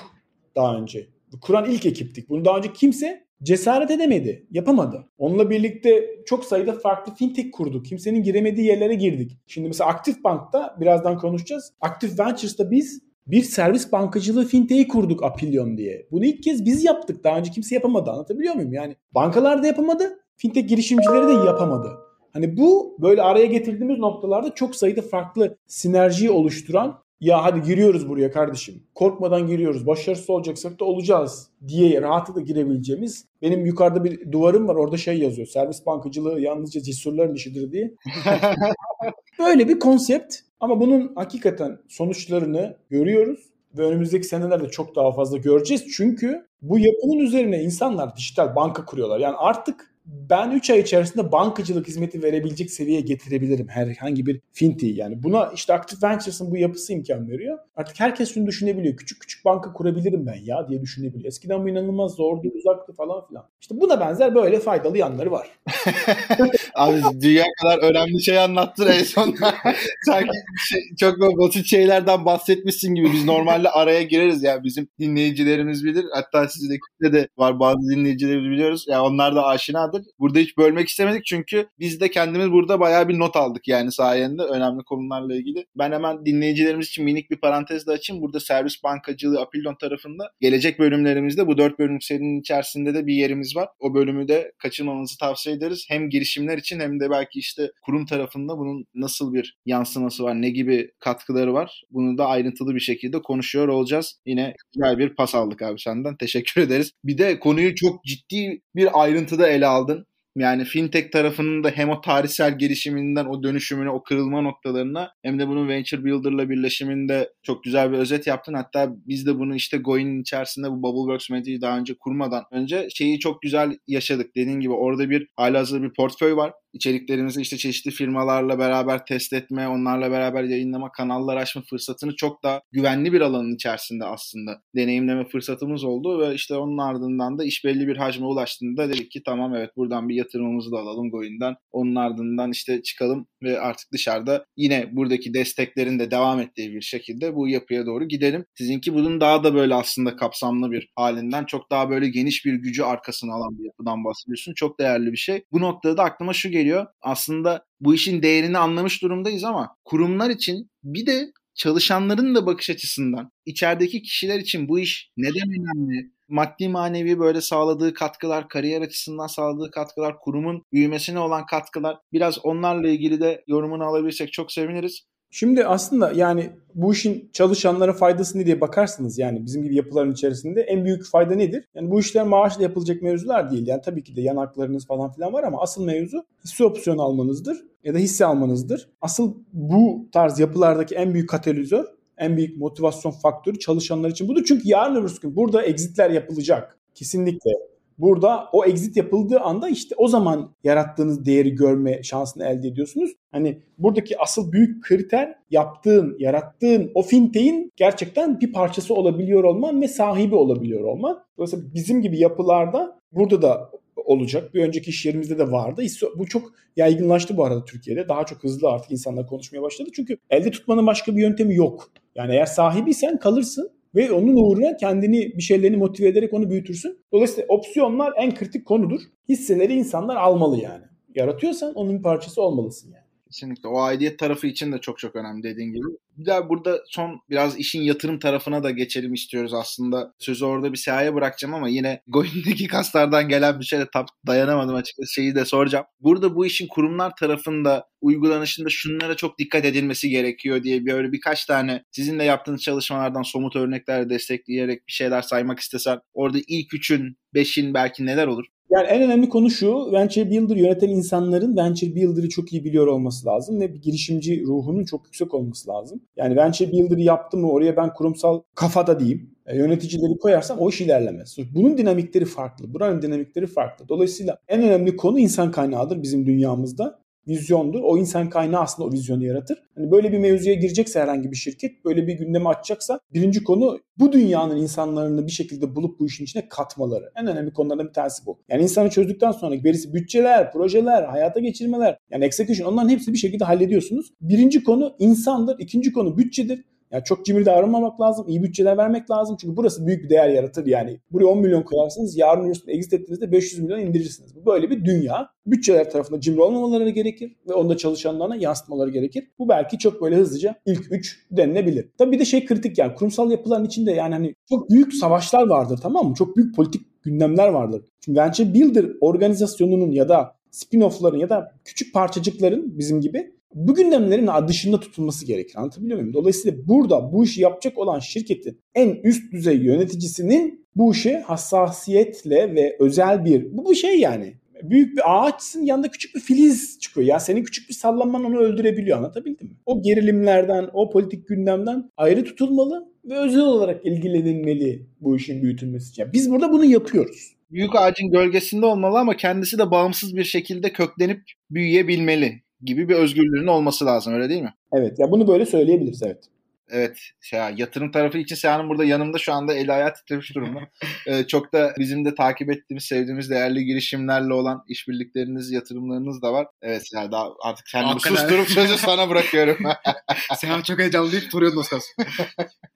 daha önce. Kuran ilk ekiptik. Bunu daha önce kimse cesaret edemedi, yapamadı. Onunla birlikte çok sayıda farklı fintech kurduk. Kimsenin giremediği yerlere girdik. Şimdi mesela Aktif Bank'ta birazdan konuşacağız. Aktif Ventures'ta biz bir servis bankacılığı fintech'i kurduk Apillion diye. Bunu ilk kez biz yaptık. Daha önce kimse yapamadı. Anlatabiliyor muyum? Yani bankalar da yapamadı fintech girişimcileri de yapamadı. Hani bu böyle araya getirdiğimiz noktalarda çok sayıda farklı sinerjiyi oluşturan ya hadi giriyoruz buraya kardeşim. Korkmadan giriyoruz. Başarısız olacaksak da olacağız diye rahatlıkla girebileceğimiz. Benim yukarıda bir duvarım var orada şey yazıyor. Servis bankacılığı yalnızca cesurların işidir diye. [LAUGHS] Böyle bir konsept ama bunun hakikaten sonuçlarını görüyoruz ve önümüzdeki senelerde çok daha fazla göreceğiz. Çünkü bu yapının üzerine insanlar dijital banka kuruyorlar. Yani artık ben 3 ay içerisinde bankacılık hizmeti verebilecek seviyeye getirebilirim herhangi bir fintech yani. Buna işte Active Ventures'ın bu yapısı imkan veriyor. Artık herkes şunu düşünebiliyor. Küçük küçük banka kurabilirim ben ya diye düşünebiliyor. Eskiden bu inanılmaz zordu, uzaktı falan filan. İşte buna benzer böyle faydalı yanları var. [LAUGHS] Abi dünya kadar önemli şey anlattın en sonunda. [LAUGHS] Sanki şey, çok basit şeylerden bahsetmişsin gibi. Biz normalde araya gireriz yani bizim dinleyicilerimiz bilir. Hatta sizdeki de var bazı dinleyicilerimiz biliyoruz. Ya yani onlar da aşina vardır. Burada hiç bölmek istemedik çünkü biz de kendimiz burada bayağı bir not aldık yani sayende önemli konularla ilgili. Ben hemen dinleyicilerimiz için minik bir parantez de açayım. Burada servis bankacılığı Apillon tarafında gelecek bölümlerimizde bu dört bölüm serinin içerisinde de bir yerimiz var. O bölümü de kaçırmamanızı tavsiye ederiz. Hem girişimler için hem de belki işte kurum tarafında bunun nasıl bir yansıması var, ne gibi katkıları var. Bunu da ayrıntılı bir şekilde konuşuyor olacağız. Yine güzel bir pas aldık abi senden. Teşekkür ederiz. Bir de konuyu çok ciddi bir ayrıntıda ele aldık. Yani fintech tarafının da hem o tarihsel gelişiminden o dönüşümüne, o kırılma noktalarına hem de bunun Venture Builder'la birleşiminde çok güzel bir özet yaptın. Hatta biz de bunu işte Goin'in içerisinde bu Bubbleworks Medya'yı daha önce kurmadan önce şeyi çok güzel yaşadık. Dediğin gibi orada bir halihazırda bir portföy var içeriklerimizi işte çeşitli firmalarla beraber test etme, onlarla beraber yayınlama, kanallar açma fırsatını çok daha güvenli bir alanın içerisinde aslında deneyimleme fırsatımız oldu ve işte onun ardından da iş belli bir hacme ulaştığında dedik ki tamam evet buradan bir yatırımımızı da alalım Goin'den. Onun ardından işte çıkalım ve artık dışarıda yine buradaki desteklerin de devam ettiği bir şekilde bu yapıya doğru gidelim. Sizinki bunun daha da böyle aslında kapsamlı bir halinden çok daha böyle geniş bir gücü arkasına alan bir yapıdan bahsediyorsun. Çok değerli bir şey. Bu noktada da aklıma şu geliyor geliyor. Aslında bu işin değerini anlamış durumdayız ama kurumlar için bir de çalışanların da bakış açısından içerideki kişiler için bu iş neden önemli? Maddi manevi böyle sağladığı katkılar, kariyer açısından sağladığı katkılar, kurumun büyümesine olan katkılar biraz onlarla ilgili de yorumunu alabilirsek çok seviniriz. Şimdi aslında yani bu işin çalışanlara faydası ne diye bakarsınız yani bizim gibi yapıların içerisinde en büyük fayda nedir? Yani bu işler maaşla yapılacak mevzular değil. Yani tabii ki de yan haklarınız falan filan var ama asıl mevzu hisse opsiyonu almanızdır ya da hisse almanızdır. Asıl bu tarz yapılardaki en büyük katalizör en büyük motivasyon faktörü çalışanlar için budur. Çünkü yarın öbür gün burada exitler yapılacak. Kesinlikle. Burada o exit yapıldığı anda işte o zaman yarattığınız değeri görme şansını elde ediyorsunuz. Hani buradaki asıl büyük kriter yaptığın, yarattığın o fintech'in gerçekten bir parçası olabiliyor olman ve sahibi olabiliyor olman. Dolayısıyla bizim gibi yapılarda burada da olacak. Bir önceki iş yerimizde de vardı. Bu çok yaygınlaştı bu arada Türkiye'de. Daha çok hızlı artık insanlar konuşmaya başladı. Çünkü elde tutmanın başka bir yöntemi yok. Yani eğer sahibiysen kalırsın ve onun uğruna kendini bir şeylerini motive ederek onu büyütürsün. Dolayısıyla opsiyonlar en kritik konudur. Hisseleri insanlar almalı yani. Yaratıyorsan onun parçası olmalısın yani. Kesinlikle. O aidiyet tarafı için de çok çok önemli dediğin gibi. Bir daha burada son biraz işin yatırım tarafına da geçelim istiyoruz aslında. Sözü orada bir sehaya bırakacağım ama yine [LAUGHS] Goyun'daki kaslardan gelen bir şeyle tam dayanamadım açıkçası şeyi de soracağım. Burada bu işin kurumlar tarafında uygulanışında şunlara çok dikkat edilmesi gerekiyor diye böyle birkaç tane sizin de yaptığınız çalışmalardan somut örneklerle destekleyerek bir şeyler saymak istesen orada ilk üçün, beşin belki neler olur? Yani en önemli konu şu, Venture Builder yöneten insanların Venture Builder'ı çok iyi biliyor olması lazım ve bir girişimci ruhunun çok yüksek olması lazım. Yani Venture Builder'ı yaptı mı oraya ben kurumsal kafada diyeyim, e, yöneticileri koyarsam o iş ilerlemez. Bunun dinamikleri farklı, buranın dinamikleri farklı. Dolayısıyla en önemli konu insan kaynağıdır bizim dünyamızda vizyondur. O insan kaynağı aslında o vizyonu yaratır. Hani böyle bir mevzuya girecekse herhangi bir şirket, böyle bir gündeme açacaksa birinci konu bu dünyanın insanlarını bir şekilde bulup bu işin içine katmaları. En önemli konulardan bir tanesi bu. Yani insanı çözdükten sonra gerisi bütçeler, projeler, hayata geçirmeler, yani execution onların hepsi bir şekilde hallediyorsunuz. Birinci konu insandır, ikinci konu bütçedir. Yani çok cimri davranmamak lazım. iyi bütçeler vermek lazım. Çünkü burası büyük bir değer yaratır yani. Buraya 10 milyon koyarsınız. Yarın üstüne exit ettiğinizde 500 milyon indirirsiniz. Bu böyle bir dünya. Bütçeler tarafında cimri olmamaları gerekir ve onda çalışanlarına yansıtmaları gerekir. Bu belki çok böyle hızlıca ilk 3 denilebilir. Tabii bir de şey kritik yani kurumsal yapıların içinde yani hani çok büyük savaşlar vardır tamam mı? Çok büyük politik gündemler vardır. Çünkü Venture Builder organizasyonunun ya da spin-off'ların ya da küçük parçacıkların bizim gibi bu gündemlerin dışında tutulması gerekir. Anlatabiliyor muyum? Dolayısıyla burada bu işi yapacak olan şirketin en üst düzey yöneticisinin bu işe hassasiyetle ve özel bir bu bir şey yani büyük bir ağaçsın yanında küçük bir filiz çıkıyor. Ya senin küçük bir sallanman onu öldürebiliyor anlatabildim mi? O gerilimlerden, o politik gündemden ayrı tutulmalı ve özel olarak ilgilenilmeli bu işin büyütülmesi için. Biz burada bunu yapıyoruz. Büyük ağacın gölgesinde olmalı ama kendisi de bağımsız bir şekilde köklenip büyüyebilmeli gibi bir özgürlüğünün olması lazım öyle değil mi? Evet ya bunu böyle söyleyebiliriz evet. Evet şey, yatırım tarafı için Seyhan'ın burada yanımda şu anda el ayağı titremiş durumda. [LAUGHS] ee, çok da bizim de takip ettiğimiz, sevdiğimiz değerli girişimlerle olan işbirlikleriniz, yatırımlarınız da var. Evet Seyhan daha artık kendimi susturup sözü sana bırakıyorum. [LAUGHS] Seyhan çok heyecanlı deyip soruyordu nasıl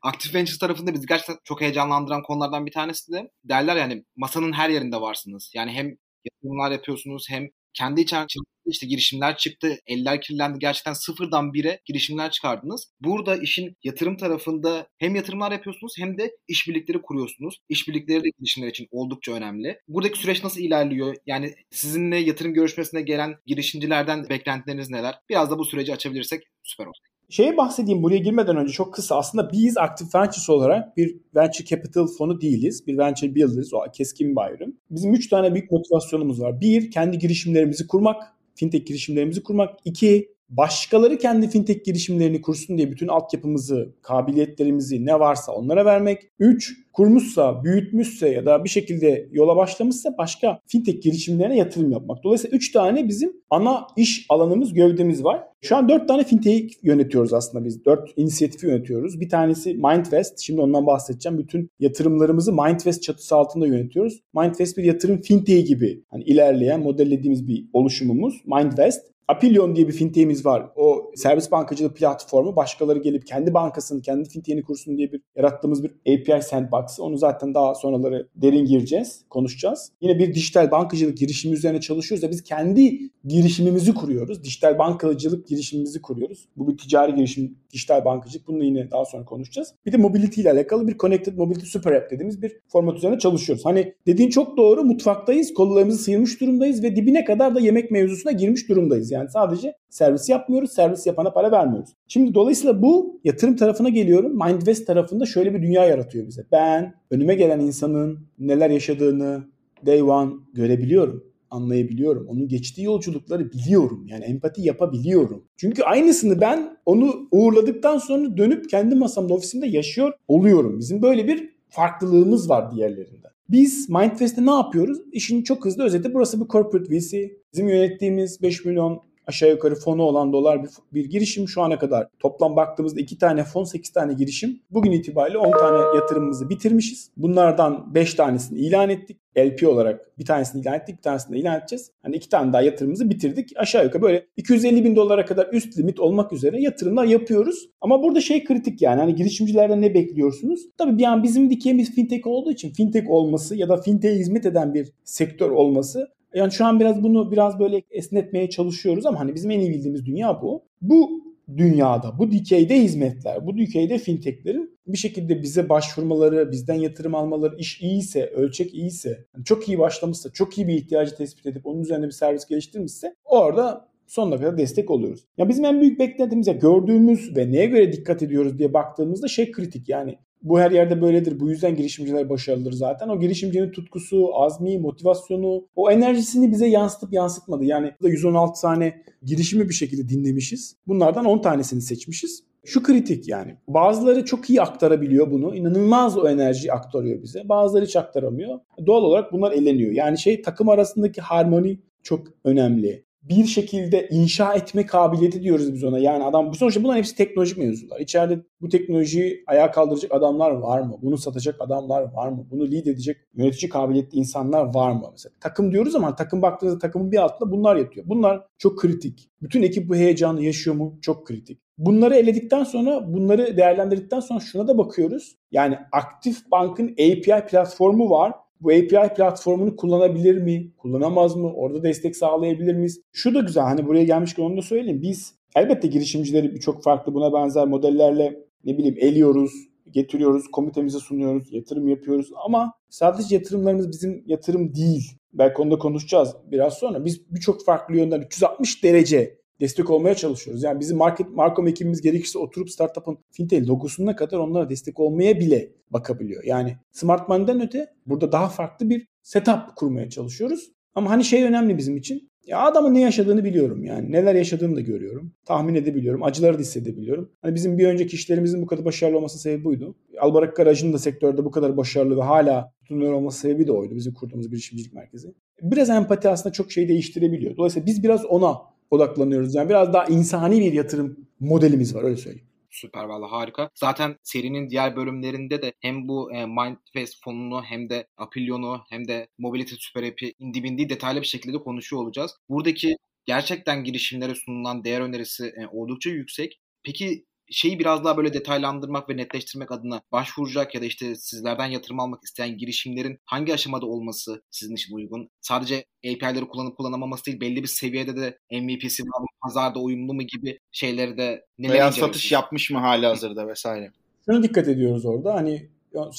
Aktif Ventures tarafında bizi gerçekten çok heyecanlandıran konulardan bir tanesi de derler yani masanın her yerinde varsınız. Yani hem yatırımlar yapıyorsunuz hem kendi içerisinde işte girişimler çıktı. Eller kirlendi. Gerçekten sıfırdan bire girişimler çıkardınız. Burada işin yatırım tarafında hem yatırımlar yapıyorsunuz hem de işbirlikleri kuruyorsunuz. İşbirlikleri de girişimler için oldukça önemli. Buradaki süreç nasıl ilerliyor? Yani sizinle yatırım görüşmesine gelen girişimcilerden beklentileriniz neler? Biraz da bu süreci açabilirsek süper olur. Şeye bahsedeyim buraya girmeden önce çok kısa. Aslında biz Active Ventures olarak bir venture capital fonu değiliz. Bir venture builders, o keskin bir ayrım. Bizim üç tane büyük motivasyonumuz var. Bir, kendi girişimlerimizi kurmak. Fintech girişimlerimizi kurmak. İki, başkaları kendi fintech girişimlerini kursun diye bütün altyapımızı, kabiliyetlerimizi ne varsa onlara vermek. 3. Kurmuşsa, büyütmüşse ya da bir şekilde yola başlamışsa başka fintech girişimlerine yatırım yapmak. Dolayısıyla 3 tane bizim ana iş alanımız, gövdemiz var. Şu an 4 tane fintech yönetiyoruz aslında biz. 4 inisiyatifi yönetiyoruz. Bir tanesi Mindvest. Şimdi ondan bahsedeceğim. Bütün yatırımlarımızı Mindvest çatısı altında yönetiyoruz. Mindvest bir yatırım fintech gibi hani ilerleyen, modellediğimiz bir oluşumumuz. Mindvest. Apillion diye bir fintech'imiz var. O servis bankacılığı platformu başkaları gelip kendi bankasını, kendi fintech'ini kursun diye bir yarattığımız bir API sandbox. Onu zaten daha sonraları derin gireceğiz, konuşacağız. Yine bir dijital bankacılık girişimi üzerine çalışıyoruz da biz kendi girişimimizi kuruyoruz. Dijital bankacılık girişimimizi kuruyoruz. Bu bir ticari girişim, dijital bankacılık. Bunu yine daha sonra konuşacağız. Bir de mobility ile alakalı bir Connected Mobility Super App dediğimiz bir format üzerine çalışıyoruz. Hani dediğin çok doğru. Mutfaktayız. Kollarımızı sıyırmış durumdayız ve dibine kadar da yemek mevzusuna girmiş durumdayız. Yani sadece servis yapmıyoruz. Servis yapana para vermiyoruz. Şimdi dolayısıyla bu yatırım tarafına geliyorum. Mindvest tarafında şöyle bir dünya yaratıyor bize. Ben önüme gelen insanın neler yaşadığını day one görebiliyorum anlayabiliyorum. Onun geçtiği yolculukları biliyorum. Yani empati yapabiliyorum. Çünkü aynısını ben onu uğurladıktan sonra dönüp kendi masamda ofisimde yaşıyor oluyorum. Bizim böyle bir farklılığımız var diğerlerinden. Biz Mindfest'te ne yapıyoruz? İşin çok hızlı özeti burası bir corporate VC. Bizim yönettiğimiz 5 milyon aşağı yukarı fonu olan dolar bir, bir girişim şu ana kadar. Toplam baktığımızda 2 tane fon 8 tane girişim. Bugün itibariyle 10 tane yatırımımızı bitirmişiz. Bunlardan 5 tanesini ilan ettik. LP olarak bir tanesini ilan ettik, bir tanesini de ilan edeceğiz. Hani iki tane daha yatırımımızı bitirdik. Aşağı yukarı böyle 250 bin dolara kadar üst limit olmak üzere yatırımlar yapıyoruz. Ama burada şey kritik yani hani girişimcilerden ne bekliyorsunuz? Tabii bir an bizim dikeyimiz fintech olduğu için fintech olması ya da fintech'e hizmet eden bir sektör olması Yani şu an biraz bunu biraz böyle esnetmeye çalışıyoruz ama hani bizim en iyi bildiğimiz dünya bu. Bu dünyada, bu dikeyde hizmetler, bu dikeyde fintechlerin bir şekilde bize başvurmaları, bizden yatırım almaları, iş iyiyse, ölçek iyiyse, çok iyi başlamışsa, çok iyi bir ihtiyacı tespit edip onun üzerine bir servis geliştirmişse orada sonuna kadar destek oluyoruz. Ya bizim en büyük beklentimiz ya gördüğümüz ve neye göre dikkat ediyoruz diye baktığımızda şey kritik yani bu her yerde böyledir. Bu yüzden girişimciler başarılıdır zaten. O girişimcinin tutkusu, azmi, motivasyonu, o enerjisini bize yansıtıp yansıtmadı. Yani 116 tane girişimi bir şekilde dinlemişiz. Bunlardan 10 tanesini seçmişiz. Şu kritik yani. Bazıları çok iyi aktarabiliyor bunu. İnanılmaz o enerjiyi aktarıyor bize. Bazıları hiç aktaramıyor. Doğal olarak bunlar eleniyor. Yani şey takım arasındaki harmoni çok önemli bir şekilde inşa etme kabiliyeti diyoruz biz ona. Yani adam bu sonuçta bunların hepsi teknolojik mevzular. İçeride bu teknolojiyi ayağa kaldıracak adamlar var mı? Bunu satacak adamlar var mı? Bunu lead edecek yönetici kabiliyetli insanlar var mı? Mesela takım diyoruz ama takım baktığınızda takımın bir altında bunlar yatıyor. Bunlar çok kritik. Bütün ekip bu heyecanı yaşıyor mu? Çok kritik. Bunları eledikten sonra, bunları değerlendirdikten sonra şuna da bakıyoruz. Yani Aktif Bank'ın API platformu var bu API platformunu kullanabilir mi? Kullanamaz mı? Orada destek sağlayabilir miyiz? Şu da güzel hani buraya gelmişken onu da söyleyeyim. Biz elbette girişimcileri birçok farklı buna benzer modellerle ne bileyim eliyoruz, getiriyoruz, komitemize sunuyoruz, yatırım yapıyoruz ama sadece yatırımlarımız bizim yatırım değil. Belki onda konuşacağız biraz sonra. Biz birçok farklı yönden 360 derece destek olmaya çalışıyoruz. Yani bizim market Markom ekibimiz gerekirse oturup startup'ın fintech logosuna kadar onlara destek olmaya bile bakabiliyor. Yani smart money'den öte burada daha farklı bir setup kurmaya çalışıyoruz. Ama hani şey önemli bizim için. Ya adamın ne yaşadığını biliyorum yani. Neler yaşadığını da görüyorum. Tahmin edebiliyorum. Acıları da hissedebiliyorum. Hani bizim bir önceki işlerimizin bu kadar başarılı olması sebebi buydu. Albarak Garaj'ın da sektörde bu kadar başarılı ve hala tutunuyor olması sebebi de oydu. Bizim kurduğumuz girişimcilik merkezi. Biraz empati aslında çok şey değiştirebiliyor. Dolayısıyla biz biraz ona odaklanıyoruz. Yani biraz daha insani bir yatırım modelimiz var öyle söyleyeyim. Süper valla harika. Zaten serinin diğer bölümlerinde de hem bu e, Mindfest fonunu hem de Apillion'u hem de Mobility Super App'i indi bindi detaylı bir şekilde konuşuyor olacağız. Buradaki gerçekten girişimlere sunulan değer önerisi e, oldukça yüksek. Peki şeyi biraz daha böyle detaylandırmak ve netleştirmek adına başvuracak ya da işte sizlerden yatırım almak isteyen girişimlerin hangi aşamada olması sizin için uygun? Sadece API'leri kullanıp kullanamaması değil belli bir seviyede de MVP'si var mı, pazarda uyumlu mu gibi şeyleri de neler Veya satış yapmış mı hali hazırda vesaire. Şuna dikkat ediyoruz orada hani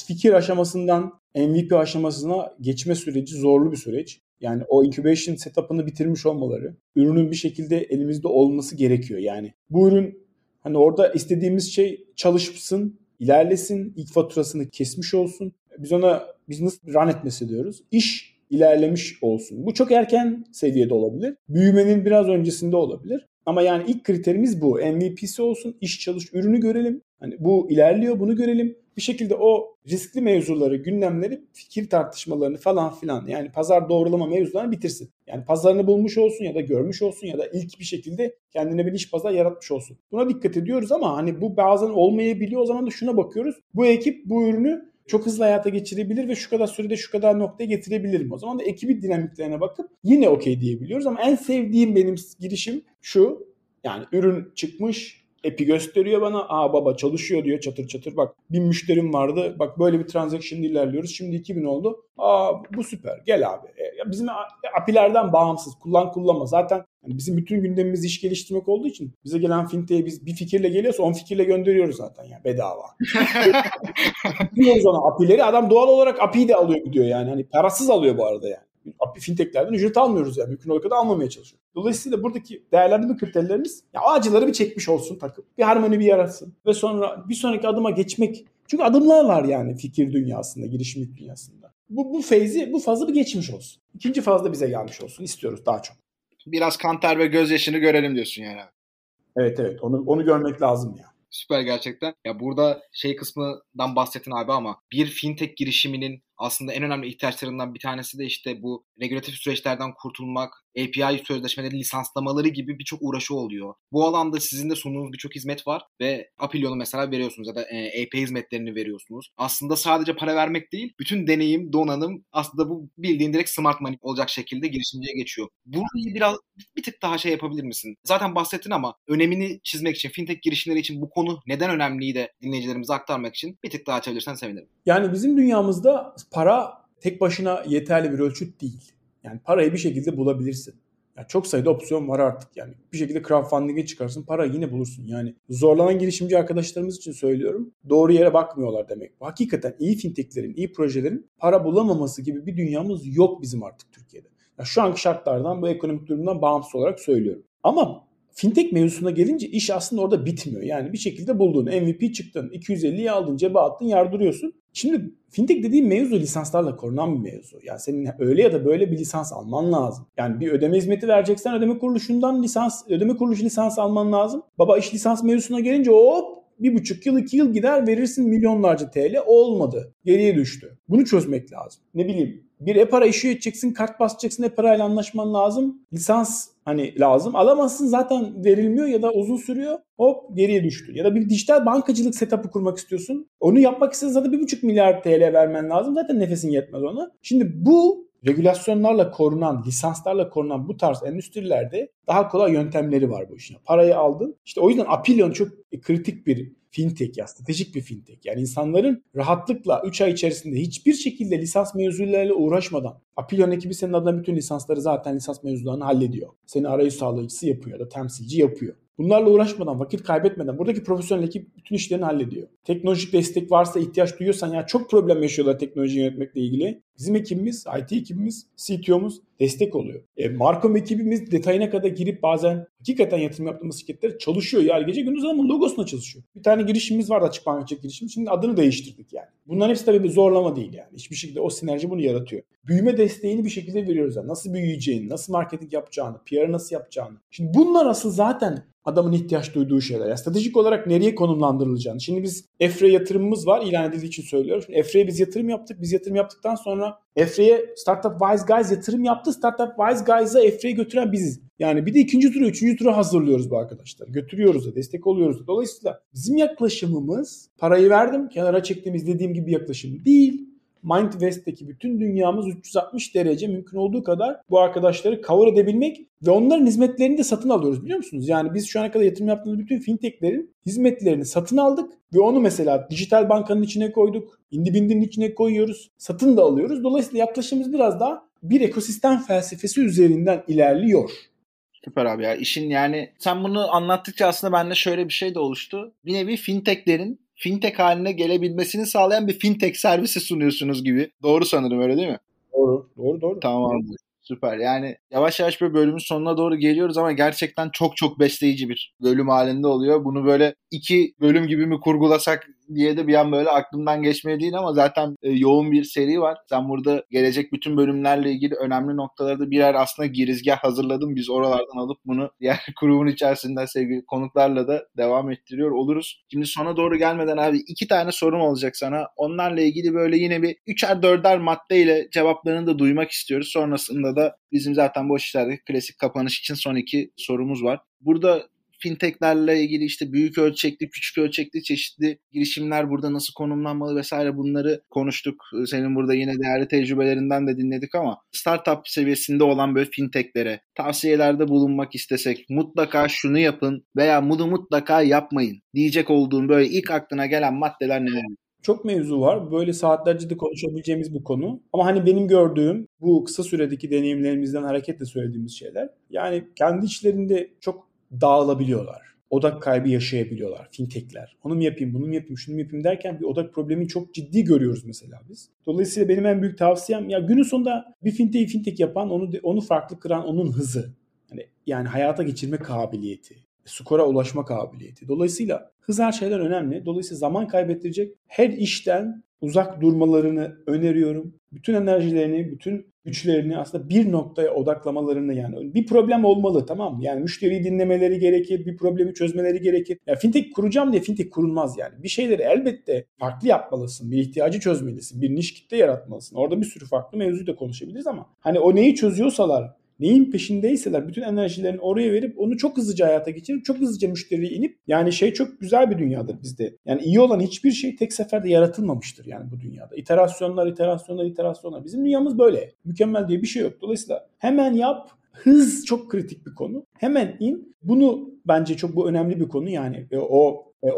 fikir aşamasından MVP aşamasına geçme süreci zorlu bir süreç. Yani o incubation setup'ını bitirmiş olmaları, ürünün bir şekilde elimizde olması gerekiyor. Yani bu ürün Hani orada istediğimiz şey çalışsın, ilerlesin, ilk faturasını kesmiş olsun. Biz ona business run etmesi diyoruz. İş ilerlemiş olsun. Bu çok erken seviyede olabilir. Büyümenin biraz öncesinde olabilir. Ama yani ilk kriterimiz bu. MVP'si olsun, iş çalış, ürünü görelim. Hani bu ilerliyor, bunu görelim. Bir şekilde o riskli mevzuları, gündemleri, fikir tartışmalarını falan filan yani pazar doğrulama mevzularını bitirsin. Yani pazarını bulmuş olsun ya da görmüş olsun ya da ilk bir şekilde kendine bir iş pazar yaratmış olsun. Buna dikkat ediyoruz ama hani bu bazen olmayabiliyor. O zaman da şuna bakıyoruz. Bu ekip bu ürünü çok hızlı hayata geçirebilir ve şu kadar sürede şu kadar noktaya getirebilir mi? O zaman da ekibi dinamiklerine bakıp yine okey diyebiliyoruz ama en sevdiğim benim girişim şu. Yani ürün çıkmış, Epi gösteriyor bana. Aa baba çalışıyor diyor çatır çatır. Bak bin müşterim vardı. Bak böyle bir transaction ilerliyoruz. Şimdi 2000 oldu. Aa bu süper. Gel abi. E, bizim apilerden bağımsız. Kullan kullanma. Zaten yani bizim bütün gündemimiz iş geliştirmek olduğu için bize gelen fintech'e biz bir fikirle geliyorsa on fikirle gönderiyoruz zaten yani bedava. [LAUGHS] Diyoruz ona apileri. Adam doğal olarak apiyi de alıyor gidiyor yani. Hani parasız alıyor bu arada yani. API fintechlerden ücret almıyoruz yani. Mümkün olduğu kadar almamaya çalışıyoruz. Dolayısıyla buradaki değerlendirme kriterlerimiz ya acıları bir çekmiş olsun takım. Bir harmoni bir yaratsın. Ve sonra bir sonraki adıma geçmek. Çünkü adımlar var yani fikir dünyasında, girişimlik dünyasında. Bu, bu feyzi, bu fazla bir geçmiş olsun. İkinci fazla bize gelmiş olsun. istiyoruz daha çok. Biraz kanter ve gözyaşını görelim diyorsun yani. Evet evet onu, onu görmek lazım ya. Süper gerçekten. Ya burada şey kısmından bahsettin abi ama bir fintech girişiminin aslında en önemli ihtiyaçlarından bir tanesi de işte bu regülatif süreçlerden kurtulmak, API sözleşmeleri lisanslamaları gibi birçok uğraşı oluyor. Bu alanda sizin de sunduğunuz birçok hizmet var ve Apillion'u mesela veriyorsunuz ya da e, API hizmetlerini veriyorsunuz. Aslında sadece para vermek değil, bütün deneyim, donanım aslında bu bildiğin direkt smart money olacak şekilde girişimciye geçiyor. Burayı biraz bir tık daha şey yapabilir misin? Zaten bahsettin ama önemini çizmek için, fintech girişimleri için bu konu neden önemliyi de dinleyicilerimize aktarmak için bir tık daha açabilirsen sevinirim. Yani bizim dünyamızda para tek başına yeterli bir ölçüt değil. Yani parayı bir şekilde bulabilirsin. Yani çok sayıda opsiyon var artık yani. Bir şekilde crowdfunding'e çıkarsın para yine bulursun. Yani zorlanan girişimci arkadaşlarımız için söylüyorum. Doğru yere bakmıyorlar demek. Hakikaten iyi fintechlerin, iyi projelerin para bulamaması gibi bir dünyamız yok bizim artık Türkiye'de. Yani şu anki şartlardan, bu ekonomik durumdan bağımsız olarak söylüyorum. Ama fintech mevzusuna gelince iş aslında orada bitmiyor. Yani bir şekilde buldun, MVP çıktın, 250'yi aldın, cebe attın, yardırıyorsun. Şimdi fintech dediğim mevzu lisanslarla korunan bir mevzu. Yani senin öyle ya da böyle bir lisans alman lazım. Yani bir ödeme hizmeti vereceksen ödeme kuruluşundan lisans, ödeme kuruluşu lisans alman lazım. Baba iş lisans mevzusuna gelince hop bir buçuk yıl iki yıl gider verirsin milyonlarca TL olmadı. Geriye düştü. Bunu çözmek lazım. Ne bileyim bir e-para işi edeceksin, kart basacaksın, e-parayla anlaşman lazım. Lisans hani lazım. Alamazsın zaten verilmiyor ya da uzun sürüyor. Hop geriye düştü. Ya da bir dijital bankacılık setup'ı kurmak istiyorsun. Onu yapmak istiyorsan zaten bir buçuk milyar TL vermen lazım. Zaten nefesin yetmez ona. Şimdi bu regülasyonlarla korunan, lisanslarla korunan bu tarz endüstrilerde daha kolay yöntemleri var bu işin. Parayı aldın. İşte o yüzden Apilion çok kritik bir fintech ya stratejik bir fintech. Yani insanların rahatlıkla 3 ay içerisinde hiçbir şekilde lisans mevzularıyla uğraşmadan Apilion ekibi senin adına bütün lisansları zaten lisans mevzularını hallediyor. Seni arayüz sağlayıcısı yapıyor ya da temsilci yapıyor. Bunlarla uğraşmadan, vakit kaybetmeden buradaki profesyonel ekip bütün işlerini hallediyor. Teknolojik destek varsa, ihtiyaç duyuyorsan ya çok problem yaşıyorlar teknoloji yönetmekle ilgili. Bizim ekibimiz, IT ekibimiz, CTO'muz destek oluyor. E, Markom ekibimiz detayına kadar girip bazen hakikaten yatırım yaptığımız şirketler çalışıyor. Yani gece gündüz ama logosuna çalışıyor. Bir tane girişimimiz vardı açık bankacılık girişimi. Şimdi adını değiştirdik yani. Bunların hepsi tabii bir zorlama değil yani. Hiçbir şekilde o sinerji bunu yaratıyor. Büyüme desteğini bir şekilde veriyoruz. Yani. Nasıl büyüyeceğini, nasıl marketing yapacağını, PR'ı nasıl yapacağını. Şimdi bunlar asıl zaten adamın ihtiyaç duyduğu şeyler. Yani stratejik olarak nereye konumlandırılacağını. Şimdi biz EFRE yatırımımız var. ilan edildiği için söylüyorum. Şimdi EFRE'ye biz yatırım yaptık. Biz yatırım yaptıktan sonra EFRE'ye Startup Wise Guys yatırım yaptı. Startup Wise Guys'a EFRE'yi götüren biziz. Yani bir de ikinci turu, üçüncü turu hazırlıyoruz bu arkadaşlar. Götürüyoruz da, destek oluyoruz da. Dolayısıyla bizim yaklaşımımız parayı verdim, kenara çektim, izlediğim gibi yaklaşım değil. MindWest'teki bütün dünyamız 360 derece mümkün olduğu kadar bu arkadaşları cover edebilmek ve onların hizmetlerini de satın alıyoruz biliyor musunuz? Yani biz şu ana kadar yatırım yaptığımız bütün fintechlerin hizmetlerini satın aldık ve onu mesela dijital bankanın içine koyduk. Indibind'in içine koyuyoruz. Satın da alıyoruz. Dolayısıyla yaklaşımımız biraz daha bir ekosistem felsefesi üzerinden ilerliyor. Süper abi ya. işin yani sen bunu anlattıkça aslında bende şöyle bir şey de oluştu. Bir nevi fintechlerin fintech haline gelebilmesini sağlayan bir fintech servisi sunuyorsunuz gibi. Doğru sanırım öyle değil mi? Doğru, doğru, doğru. Tamam abi. Süper. Yani yavaş yavaş bir bölümün sonuna doğru geliyoruz ama gerçekten çok çok besleyici bir bölüm halinde oluyor. Bunu böyle iki bölüm gibi mi kurgulasak diye de bir an böyle aklımdan geçmeye değil ama zaten e, yoğun bir seri var. Sen burada gelecek bütün bölümlerle ilgili önemli noktalarda birer aslında girizgah hazırladım. Biz oralardan alıp bunu diğer [LAUGHS] grubun içerisinden sevgili konuklarla da devam ettiriyor oluruz. Şimdi sona doğru gelmeden abi iki tane sorum olacak sana. Onlarla ilgili böyle yine bir üçer dörder maddeyle cevaplarını da duymak istiyoruz. Sonrasında da bizim zaten bu işlerdeki klasik kapanış için son iki sorumuz var. Burada fintechlerle ilgili işte büyük ölçekli, küçük ölçekli çeşitli girişimler burada nasıl konumlanmalı vesaire bunları konuştuk. Senin burada yine değerli tecrübelerinden de dinledik ama startup seviyesinde olan böyle fintechlere tavsiyelerde bulunmak istesek mutlaka şunu yapın veya bunu mutlaka yapmayın diyecek olduğum böyle ilk aklına gelen maddeler neler? Çok mevzu var. Böyle saatlerce de konuşabileceğimiz bu konu. Ama hani benim gördüğüm bu kısa süredeki deneyimlerimizden hareketle söylediğimiz şeyler. Yani kendi içlerinde çok dağılabiliyorlar. Odak kaybı yaşayabiliyorlar fintechler. Onu mu yapayım, bunu mu yapayım, şunu mu yapayım derken bir odak problemi çok ciddi görüyoruz mesela biz. Dolayısıyla benim en büyük tavsiyem ya günün sonunda bir fintech'i fintech yapan, onu onu farklı kıran onun hızı. Hani yani hayata geçirme kabiliyeti, skora ulaşma kabiliyeti. Dolayısıyla hız her şeyden önemli. Dolayısıyla zaman kaybettirecek her işten uzak durmalarını öneriyorum. Bütün enerjilerini, bütün güçlerini aslında bir noktaya odaklamalarını yani bir problem olmalı tamam mı? Yani müşteriyi dinlemeleri gerekir, bir problemi çözmeleri gerekir. Ya fintech kuracağım diye fintech kurulmaz yani. Bir şeyleri elbette farklı yapmalısın. Bir ihtiyacı çözmelisin. Bir niş kitle yaratmalısın. Orada bir sürü farklı mevzuyu da konuşabiliriz ama hani o neyi çözüyorsalar neyin peşindeyseler bütün enerjilerini oraya verip onu çok hızlıca hayata geçirip çok hızlıca müşteriye inip yani şey çok güzel bir dünyadır bizde. Yani iyi olan hiçbir şey tek seferde yaratılmamıştır yani bu dünyada. İterasyonlar, iterasyonlar, iterasyonlar. Bizim dünyamız böyle. Mükemmel diye bir şey yok. Dolayısıyla hemen yap, hız çok kritik bir konu. Hemen in. Bunu bence çok bu önemli bir konu yani e, o e,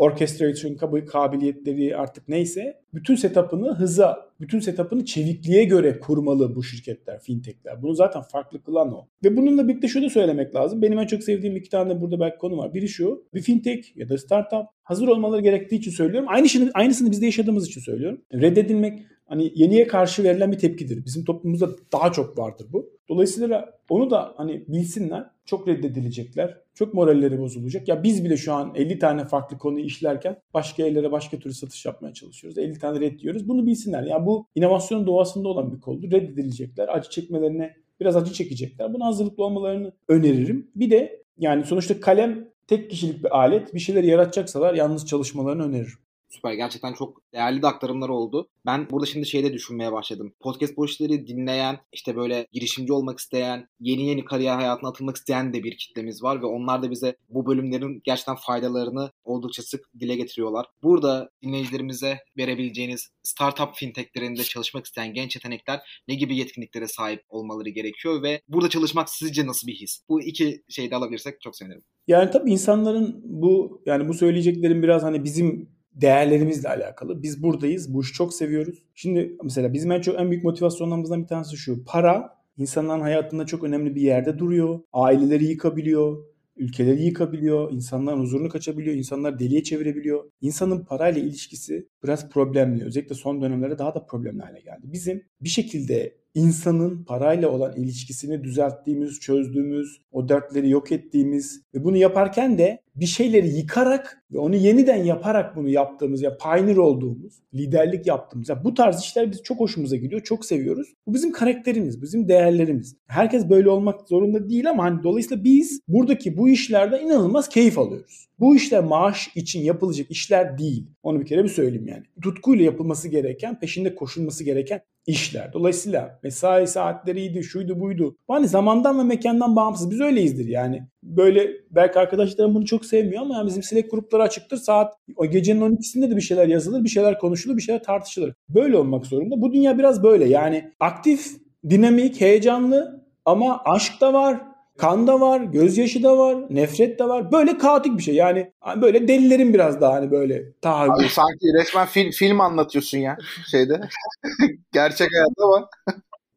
kabiliyetleri artık neyse bütün setup'ını hıza, bütün setup'ını çevikliğe göre kurmalı bu şirketler, fintechler. Bunu zaten farklı kılan o. Ve bununla birlikte şunu söylemek lazım. Benim en çok sevdiğim iki tane burada belki konu var. Biri şu. Bir fintech ya da startup hazır olmaları gerektiği için söylüyorum. Aynısını, aynısını biz de yaşadığımız için söylüyorum. Reddedilmek hani yeniye karşı verilen bir tepkidir. Bizim toplumumuzda daha çok vardır bu. Dolayısıyla onu da hani bilsinler. Çok reddedilecekler. Çok moralleri bozulacak. Ya biz bile şu an 50 tane farklı konuyu işlerken başka yerlere başka türlü satış yapmaya çalışıyoruz. 50 tane red diyoruz. Bunu bilsinler. Ya bu inovasyonun doğasında olan bir koldu. Reddedilecekler. Acı çekmelerine biraz acı çekecekler. Buna hazırlıklı olmalarını öneririm. Bir de yani sonuçta kalem tek kişilik bir alet. Bir şeyler yaratacaksalar yalnız çalışmalarını öneririm. Süper. Gerçekten çok değerli de aktarımlar oldu. Ben burada şimdi şeyde düşünmeye başladım. Podcast boşları dinleyen, işte böyle girişimci olmak isteyen, yeni yeni kariyer hayatına atılmak isteyen de bir kitlemiz var ve onlar da bize bu bölümlerin gerçekten faydalarını oldukça sık dile getiriyorlar. Burada dinleyicilerimize verebileceğiniz startup fintechlerinde çalışmak isteyen genç yetenekler ne gibi yetkinliklere sahip olmaları gerekiyor ve burada çalışmak sizce nasıl bir his? Bu iki şeyi de alabilirsek çok sevinirim. Yani tabii insanların bu yani bu söyleyeceklerim biraz hani bizim değerlerimizle alakalı. Biz buradayız. Bu işi çok seviyoruz. Şimdi mesela bizim en çok en büyük motivasyonlarımızdan bir tanesi şu. Para insanların hayatında çok önemli bir yerde duruyor. Aileleri yıkabiliyor. Ülkeleri yıkabiliyor, insanların huzurunu kaçabiliyor, insanlar deliye çevirebiliyor. İnsanın parayla ilişkisi biraz problemli. Özellikle son dönemlerde daha da problemli hale geldi. Bizim bir şekilde insanın parayla olan ilişkisini düzelttiğimiz, çözdüğümüz, o dertleri yok ettiğimiz ve bunu yaparken de bir şeyleri yıkarak ve onu yeniden yaparak bunu yaptığımız ya pioneer olduğumuz, liderlik yaptığımız ya bu tarz işler biz çok hoşumuza gidiyor, çok seviyoruz. Bu bizim karakterimiz, bizim değerlerimiz. Herkes böyle olmak zorunda değil ama hani dolayısıyla biz buradaki bu işlerden inanılmaz keyif alıyoruz. Bu işler maaş için yapılacak işler değil. Onu bir kere bir söyleyeyim yani. Tutkuyla yapılması gereken, peşinde koşulması gereken işler. Dolayısıyla mesai saatleriydi, şuydu buydu. Hani zamandan ve mekandan bağımsız. Biz öyleyizdir yani. Böyle belki arkadaşlarım bunu çok sevmiyor ama yani bizim Slack grupları açıktır. Saat o gecenin 12'sinde de bir şeyler yazılır, bir şeyler konuşulur, bir şeyler tartışılır. Böyle olmak zorunda. Bu dünya biraz böyle. Yani aktif, dinamik, heyecanlı ama aşk da var, kan da var, gözyaşı da var, nefret de var. Böyle kaotik bir şey. Yani böyle delilerin biraz daha hani böyle tahayyül. Abi sanki resmen film, film anlatıyorsun ya şeyde. [LAUGHS] Gerçek hayatta var.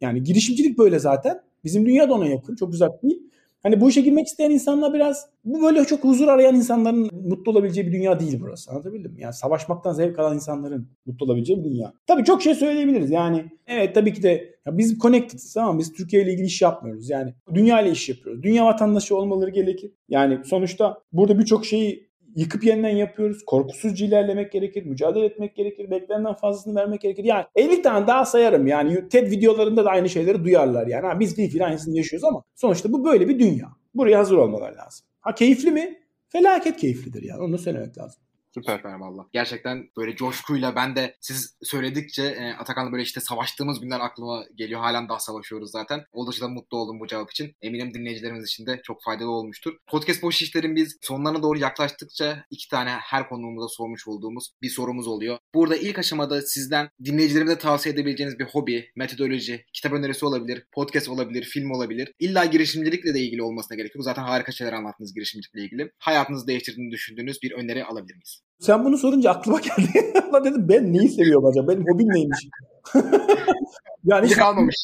yani girişimcilik böyle zaten. Bizim dünya da ona yakın. Çok uzak değil. Hani bu işe girmek isteyen insanlar biraz bu böyle çok huzur arayan insanların mutlu olabileceği bir dünya değil burası. Anlatabildim mi? Yani savaşmaktan zevk alan insanların mutlu olabileceği bir dünya. Tabii çok şey söyleyebiliriz. Yani evet tabii ki de ya biz connected'ız ama biz Türkiye ile ilgili iş yapmıyoruz. Yani dünya ile iş yapıyoruz. Dünya vatandaşı olmaları gerekir. Yani sonuçta burada birçok şeyi yıkıp yeniden yapıyoruz. Korkusuzca ilerlemek gerekir, mücadele etmek gerekir, beklenenden fazlasını vermek gerekir. Yani 50 tane daha sayarım yani TED videolarında da aynı şeyleri duyarlar yani. Ha, biz fiil aynısını yaşıyoruz ama sonuçta bu böyle bir dünya. Buraya hazır olmalar lazım. Ha keyifli mi? Felaket keyiflidir yani onu söylemek lazım. Süper Süper valla. Gerçekten böyle coşkuyla ben de siz söyledikçe e, Atakan'la böyle işte savaştığımız günler aklıma geliyor. Halen daha savaşıyoruz zaten. Oldukça da mutlu oldum bu cevap için. Eminim dinleyicilerimiz için de çok faydalı olmuştur. Podcast boş işlerin biz sonlarına doğru yaklaştıkça iki tane her konuğumuza sormuş olduğumuz bir sorumuz oluyor. Burada ilk aşamada sizden dinleyicilerimize tavsiye edebileceğiniz bir hobi, metodoloji, kitap önerisi olabilir, podcast olabilir, film olabilir. İlla girişimcilikle de ilgili olmasına gerek yok. Zaten harika şeyler anlattınız girişimcilikle ilgili. Hayatınızı değiştirdiğini düşündüğünüz bir öneri alabilir miyiz? Sen bunu sorunca aklıma geldi. [LAUGHS] Allah dedim ben neyi seviyorum acaba? Benim hobim neymiş? [LAUGHS] yani hiç kalmamış.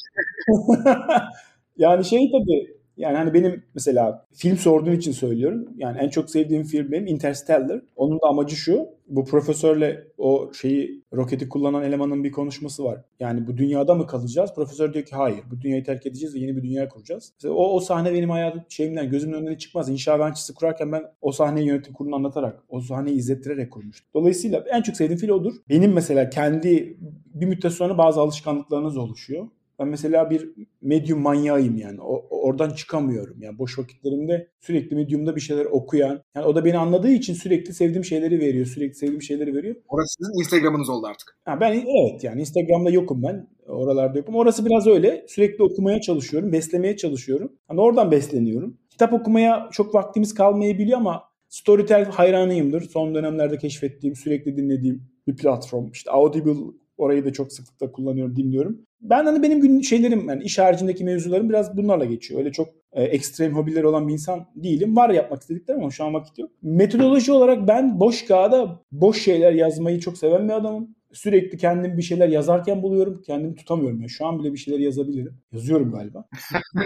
[LAUGHS] yani şey tabii yani hani benim mesela film sorduğun için söylüyorum. Yani en çok sevdiğim film benim Interstellar. Onun da amacı şu. Bu profesörle o şeyi roketi kullanan elemanın bir konuşması var. Yani bu dünyada mı kalacağız? Profesör diyor ki hayır. Bu dünyayı terk edeceğiz ve yeni bir dünya kuracağız. Mesela o, o sahne benim hayatım şeyimden gözümün önüne çıkmaz. İnşa mühendisliği kurarken ben o sahneyi yönetim kurulunu anlatarak, o sahneyi izlettirerek kurmuştum. Dolayısıyla en çok sevdiğim film odur. Benim mesela kendi bir müddet sonra bazı alışkanlıklarınız oluşuyor. Ben mesela bir medium manyağıyım yani. O, oradan çıkamıyorum. Yani boş vakitlerimde sürekli medium'da bir şeyler okuyan. Yani o da beni anladığı için sürekli sevdiğim şeyleri veriyor. Sürekli sevdiğim şeyleri veriyor. Orası sizin Instagram'ınız oldu artık. Ha, ben evet yani Instagram'da yokum ben. Oralarda yokum. Orası biraz öyle. Sürekli okumaya çalışıyorum. Beslemeye çalışıyorum. Hani oradan besleniyorum. Kitap okumaya çok vaktimiz kalmayabiliyor ama Storytel hayranıyımdır. Son dönemlerde keşfettiğim, sürekli dinlediğim bir platform. İşte Audible Orayı da çok sıklıkla kullanıyorum, dinliyorum. Ben hani benim gün şeylerim yani iş haricindeki mevzularım biraz bunlarla geçiyor. Öyle çok e, ekstrem hobileri olan bir insan değilim. Var yapmak istediklerim ama şu an vakit yok. Metodoloji olarak ben boş kağıda boş şeyler yazmayı çok seven bir adamım. Sürekli kendim bir şeyler yazarken buluyorum. Kendimi tutamıyorum. Yani şu an bile bir şeyler yazabilirim. Yazıyorum galiba.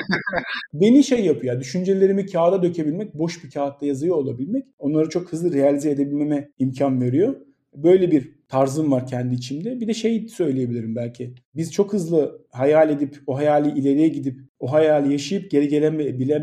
[LAUGHS] Beni şey yapıyor. Düşüncelerimi kağıda dökebilmek, boş bir kağıtta yazıyor olabilmek onları çok hızlı realize edebilmeme imkan veriyor. Böyle bir tarzım var kendi içimde. Bir de şey söyleyebilirim belki. Biz çok hızlı hayal edip o hayali ileriye gidip o hayali yaşayıp geri gelen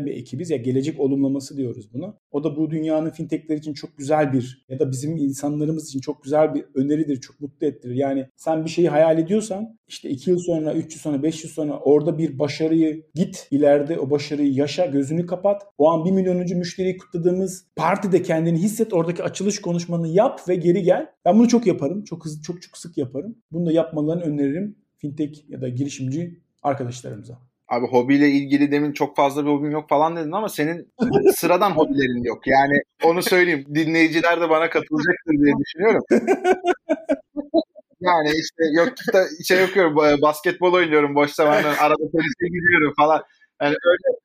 bir ekibiz. Ya gelecek olumlaması diyoruz buna. O da bu dünyanın fintechler için çok güzel bir ya da bizim insanlarımız için çok güzel bir öneridir. Çok mutlu ettirir. Yani sen bir şeyi hayal ediyorsan işte 2 yıl sonra, 3 yıl sonra, 5 yıl sonra orada bir başarıyı git ileride o başarıyı yaşa, gözünü kapat. O an 1 milyonuncu müşteriyi kutladığımız partide kendini hisset. Oradaki açılış konuşmanı yap ve geri gel. Ben bunu çok yaparım. Çok hızlı, çok çok sık yaparım. Bunu da yapmalarını öneririm fintech ya da girişimci arkadaşlarımıza. Abi hobiyle ilgili demin çok fazla bir hobim yok falan dedin ama senin [LAUGHS] sıradan hobilerin yok. Yani onu söyleyeyim. Dinleyiciler de bana katılacaktır diye düşünüyorum. Yani işte yok da şey okuyorum basketbol oynuyorum boş zamanlarda arada polise gidiyorum falan. Yani öyle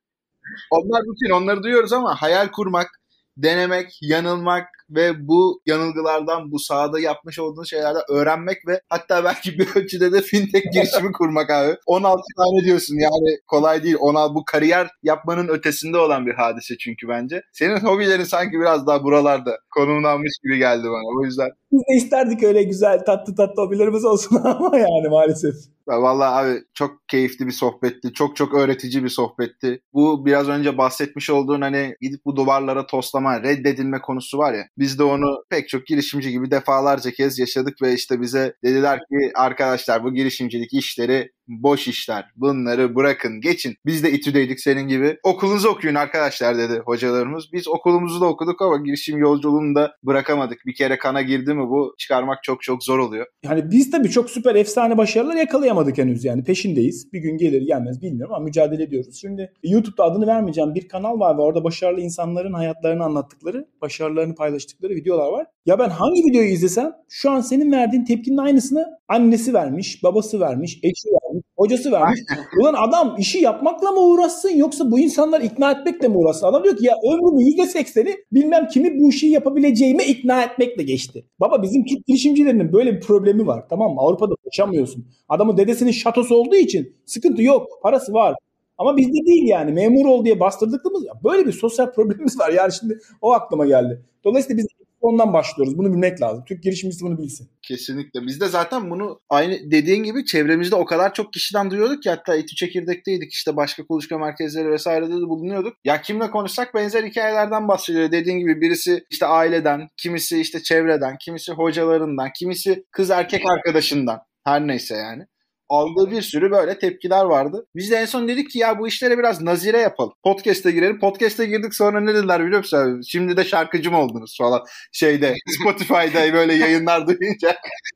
onlar rutin onları duyuyoruz ama hayal kurmak, denemek, yanılmak, ve bu yanılgılardan bu sahada yapmış olduğun şeylerden öğrenmek ve hatta belki bir ölçüde de fintech girişimi kurmak abi. [LAUGHS] 16 tane diyorsun yani kolay değil. Ona bu kariyer yapmanın ötesinde olan bir hadise çünkü bence. Senin hobilerin sanki biraz daha buralarda konumlanmış gibi geldi bana. O yüzden biz de isterdik öyle güzel tatlı tatlı hobilerimiz olsun [LAUGHS] ama yani maalesef. Vallahi abi çok keyifli bir sohbetti. Çok çok öğretici bir sohbetti. Bu biraz önce bahsetmiş olduğun hani gidip bu duvarlara toslama, reddedilme konusu var ya. Biz de onu pek çok girişimci gibi defalarca kez yaşadık ve işte bize dediler ki arkadaşlar bu girişimcilik işleri boş işler. Bunları bırakın geçin. Biz de İTÜ'deydik senin gibi. Okulunuzu okuyun arkadaşlar dedi hocalarımız. Biz okulumuzu da okuduk ama girişim yolculuğunu da bırakamadık. Bir kere kana girdi mi bu çıkarmak çok çok zor oluyor. Yani biz tabii çok süper efsane başarılar yakalayamadık henüz yani peşindeyiz. Bir gün gelir gelmez bilmiyorum ama mücadele ediyoruz. Şimdi YouTube'da adını vermeyeceğim bir kanal var ve orada başarılı insanların hayatlarını anlattıkları, başarılarını paylaştıkları videolar var. Ya ben hangi videoyu izlesem şu an senin verdiğin tepkinin aynısını annesi vermiş, babası vermiş, eşi vermiş, hocası vermiş. Ulan adam işi yapmakla mı uğraşsın yoksa bu insanlar ikna etmekle mi uğraşsın? Adam diyor ki ya ömrümün %80'i bilmem kimi bu işi yapabileceğime ikna etmekle geçti. Baba bizim Türk girişimcilerinin böyle bir problemi var tamam mı? Avrupa'da yaşamıyorsun. Adamın dedesinin şatosu olduğu için sıkıntı yok. Parası var. Ama bizde değil yani. Memur ol diye bastırdıklığımız böyle bir sosyal [LAUGHS] problemimiz var. Yani şimdi o aklıma geldi. Dolayısıyla biz ondan başlıyoruz. Bunu bilmek lazım. Türk girişimcisi bunu bilsin. Kesinlikle. Biz de zaten bunu aynı dediğin gibi çevremizde o kadar çok kişiden duyuyorduk ki hatta İTÜ Çekirdek'teydik işte başka kuluçka merkezleri vesairede de bulunuyorduk. Ya kimle konuşsak benzer hikayelerden bahsediyor. Dediğin gibi birisi işte aileden, kimisi işte çevreden, kimisi hocalarından, kimisi kız erkek arkadaşından. Her neyse yani aldığı bir sürü böyle tepkiler vardı. Biz de en son dedik ki ya bu işlere biraz nazire yapalım. Podcast'e girelim. Podcast'e girdik sonra ne dediler biliyor musun? Şimdi de şarkıcı mı oldunuz falan. Şeyde [LAUGHS] Spotify'da böyle yayınlar duyunca.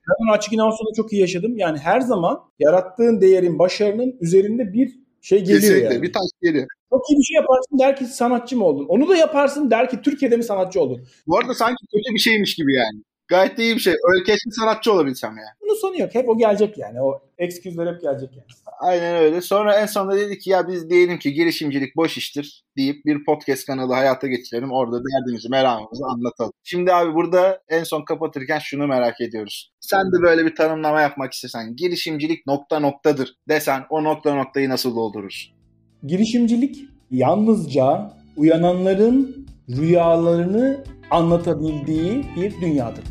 Ben bunu açık inovasyonda çok iyi yaşadım. Yani her zaman yarattığın değerin, başarının üzerinde bir şey geliyor Kesinlikle yani. bir taş geliyor. Çok iyi bir şey yaparsın der ki sanatçı mı oldun? Onu da yaparsın der ki Türkiye'de mi sanatçı oldun? Bu arada sanki kötü bir şeymiş gibi yani. Gayet de iyi bir şey. Öyle keşke sanatçı olabilsem yani. Bunun sonu yok. Hep o gelecek yani. O excuse'ler hep gelecek yani. Aynen öyle. Sonra en sonunda dedik ki ya biz diyelim ki girişimcilik boş iştir deyip bir podcast kanalı hayata geçirelim. Orada derdimizi, meramımızı anlatalım. Şimdi abi burada en son kapatırken şunu merak ediyoruz. Sen de böyle bir tanımlama yapmak istesen girişimcilik nokta noktadır desen o nokta noktayı nasıl doldurursun? Girişimcilik yalnızca uyananların rüyalarını anlatabildiği bir dünyadır.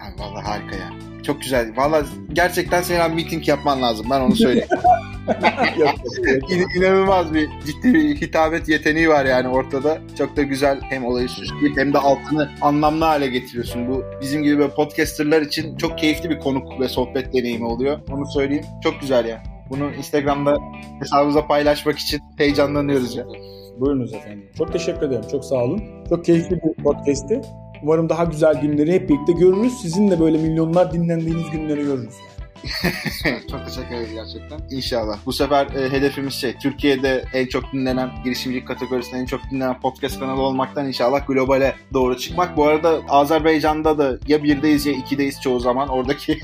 Yani vallahi harika ya. Çok güzel. Vallahi gerçekten senin meeting yapman lazım. Ben onu söyleyeyim. [LAUGHS] [LAUGHS] İn, inanılmaz bir ciddi bir hitabet yeteneği var yani ortada. Çok da güzel hem olayı süsleyip hem de altını anlamlı hale getiriyorsun. Bu bizim gibi böyle podcasterlar için çok keyifli bir konuk ve sohbet deneyimi oluyor. Onu söyleyeyim. Çok güzel ya. Bunu Instagram'da hesabımıza paylaşmak için heyecanlanıyoruz ya. Buyurunuz efendim. Çok teşekkür ederim. Çok sağ olun. Çok keyifli bir podcast'ti. Umarım daha güzel günleri hep birlikte görürüz. Sizin de böyle milyonlar dinlendiğiniz günleri görürüz. [LAUGHS] Çok teşekkür ederiz gerçekten. İnşallah. Bu sefer e, hedefimiz şey, Türkiye'de en çok dinlenen, girişimcilik kategorisinde en çok dinlenen podcast kanalı olmaktan inşallah globale doğru çıkmak. Bu arada Azerbaycan'da da ya birdeyiz ya ikideyiz çoğu zaman. Oradaki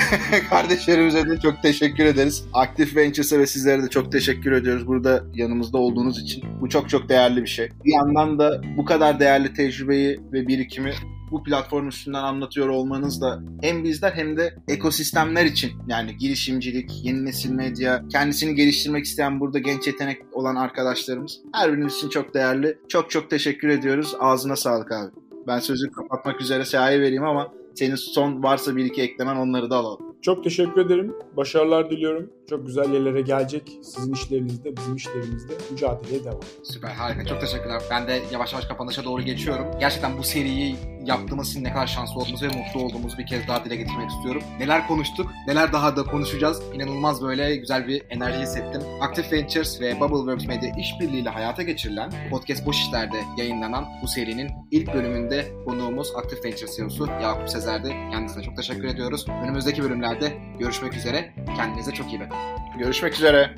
[LAUGHS] kardeşlerimize de çok teşekkür ederiz. Aktif Ventures'a ve sizlere de çok teşekkür ediyoruz burada yanımızda olduğunuz için. Bu çok çok değerli bir şey. Bir yandan da bu kadar değerli tecrübeyi ve birikimi bu platform üstünden anlatıyor olmanız da hem bizler hem de ekosistemler için yani girişimcilik, yeni nesil medya, kendisini geliştirmek isteyen burada genç yetenek olan arkadaşlarımız her biriniz için çok değerli. Çok çok teşekkür ediyoruz. Ağzına sağlık abi. Ben sözü kapatmak üzere Seha'ya vereyim ama senin son varsa bir iki eklemen onları da alalım. Çok teşekkür ederim. Başarılar diliyorum. Çok güzel yerlere gelecek. Sizin işlerinizde, bizim işlerimizde mücadeleye devam. Süper harika çok teşekkürler. Ben de yavaş yavaş kapanışa doğru geçiyorum. Gerçekten bu seriyi yaptığımız için ne kadar şanslı olduğumuzu ve mutlu olduğumuzu bir kez daha dile getirmek istiyorum. Neler konuştuk, neler daha da konuşacağız. İnanılmaz böyle güzel bir enerji hissettim. Active Ventures ve Bubbleworks Media işbirliğiyle hayata geçirilen Podcast Boş İşler'de yayınlanan bu serinin ilk bölümünde konuğumuz Active Ventures CEO'su Yakup Sezer'di. Kendisine çok teşekkür ediyoruz. Önümüzdeki bölümlerde görüşmek üzere. Kendinize çok iyi bakın. Görüşmek üzere.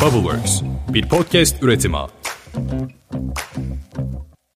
Bubbleworks, bir podcast üretimi.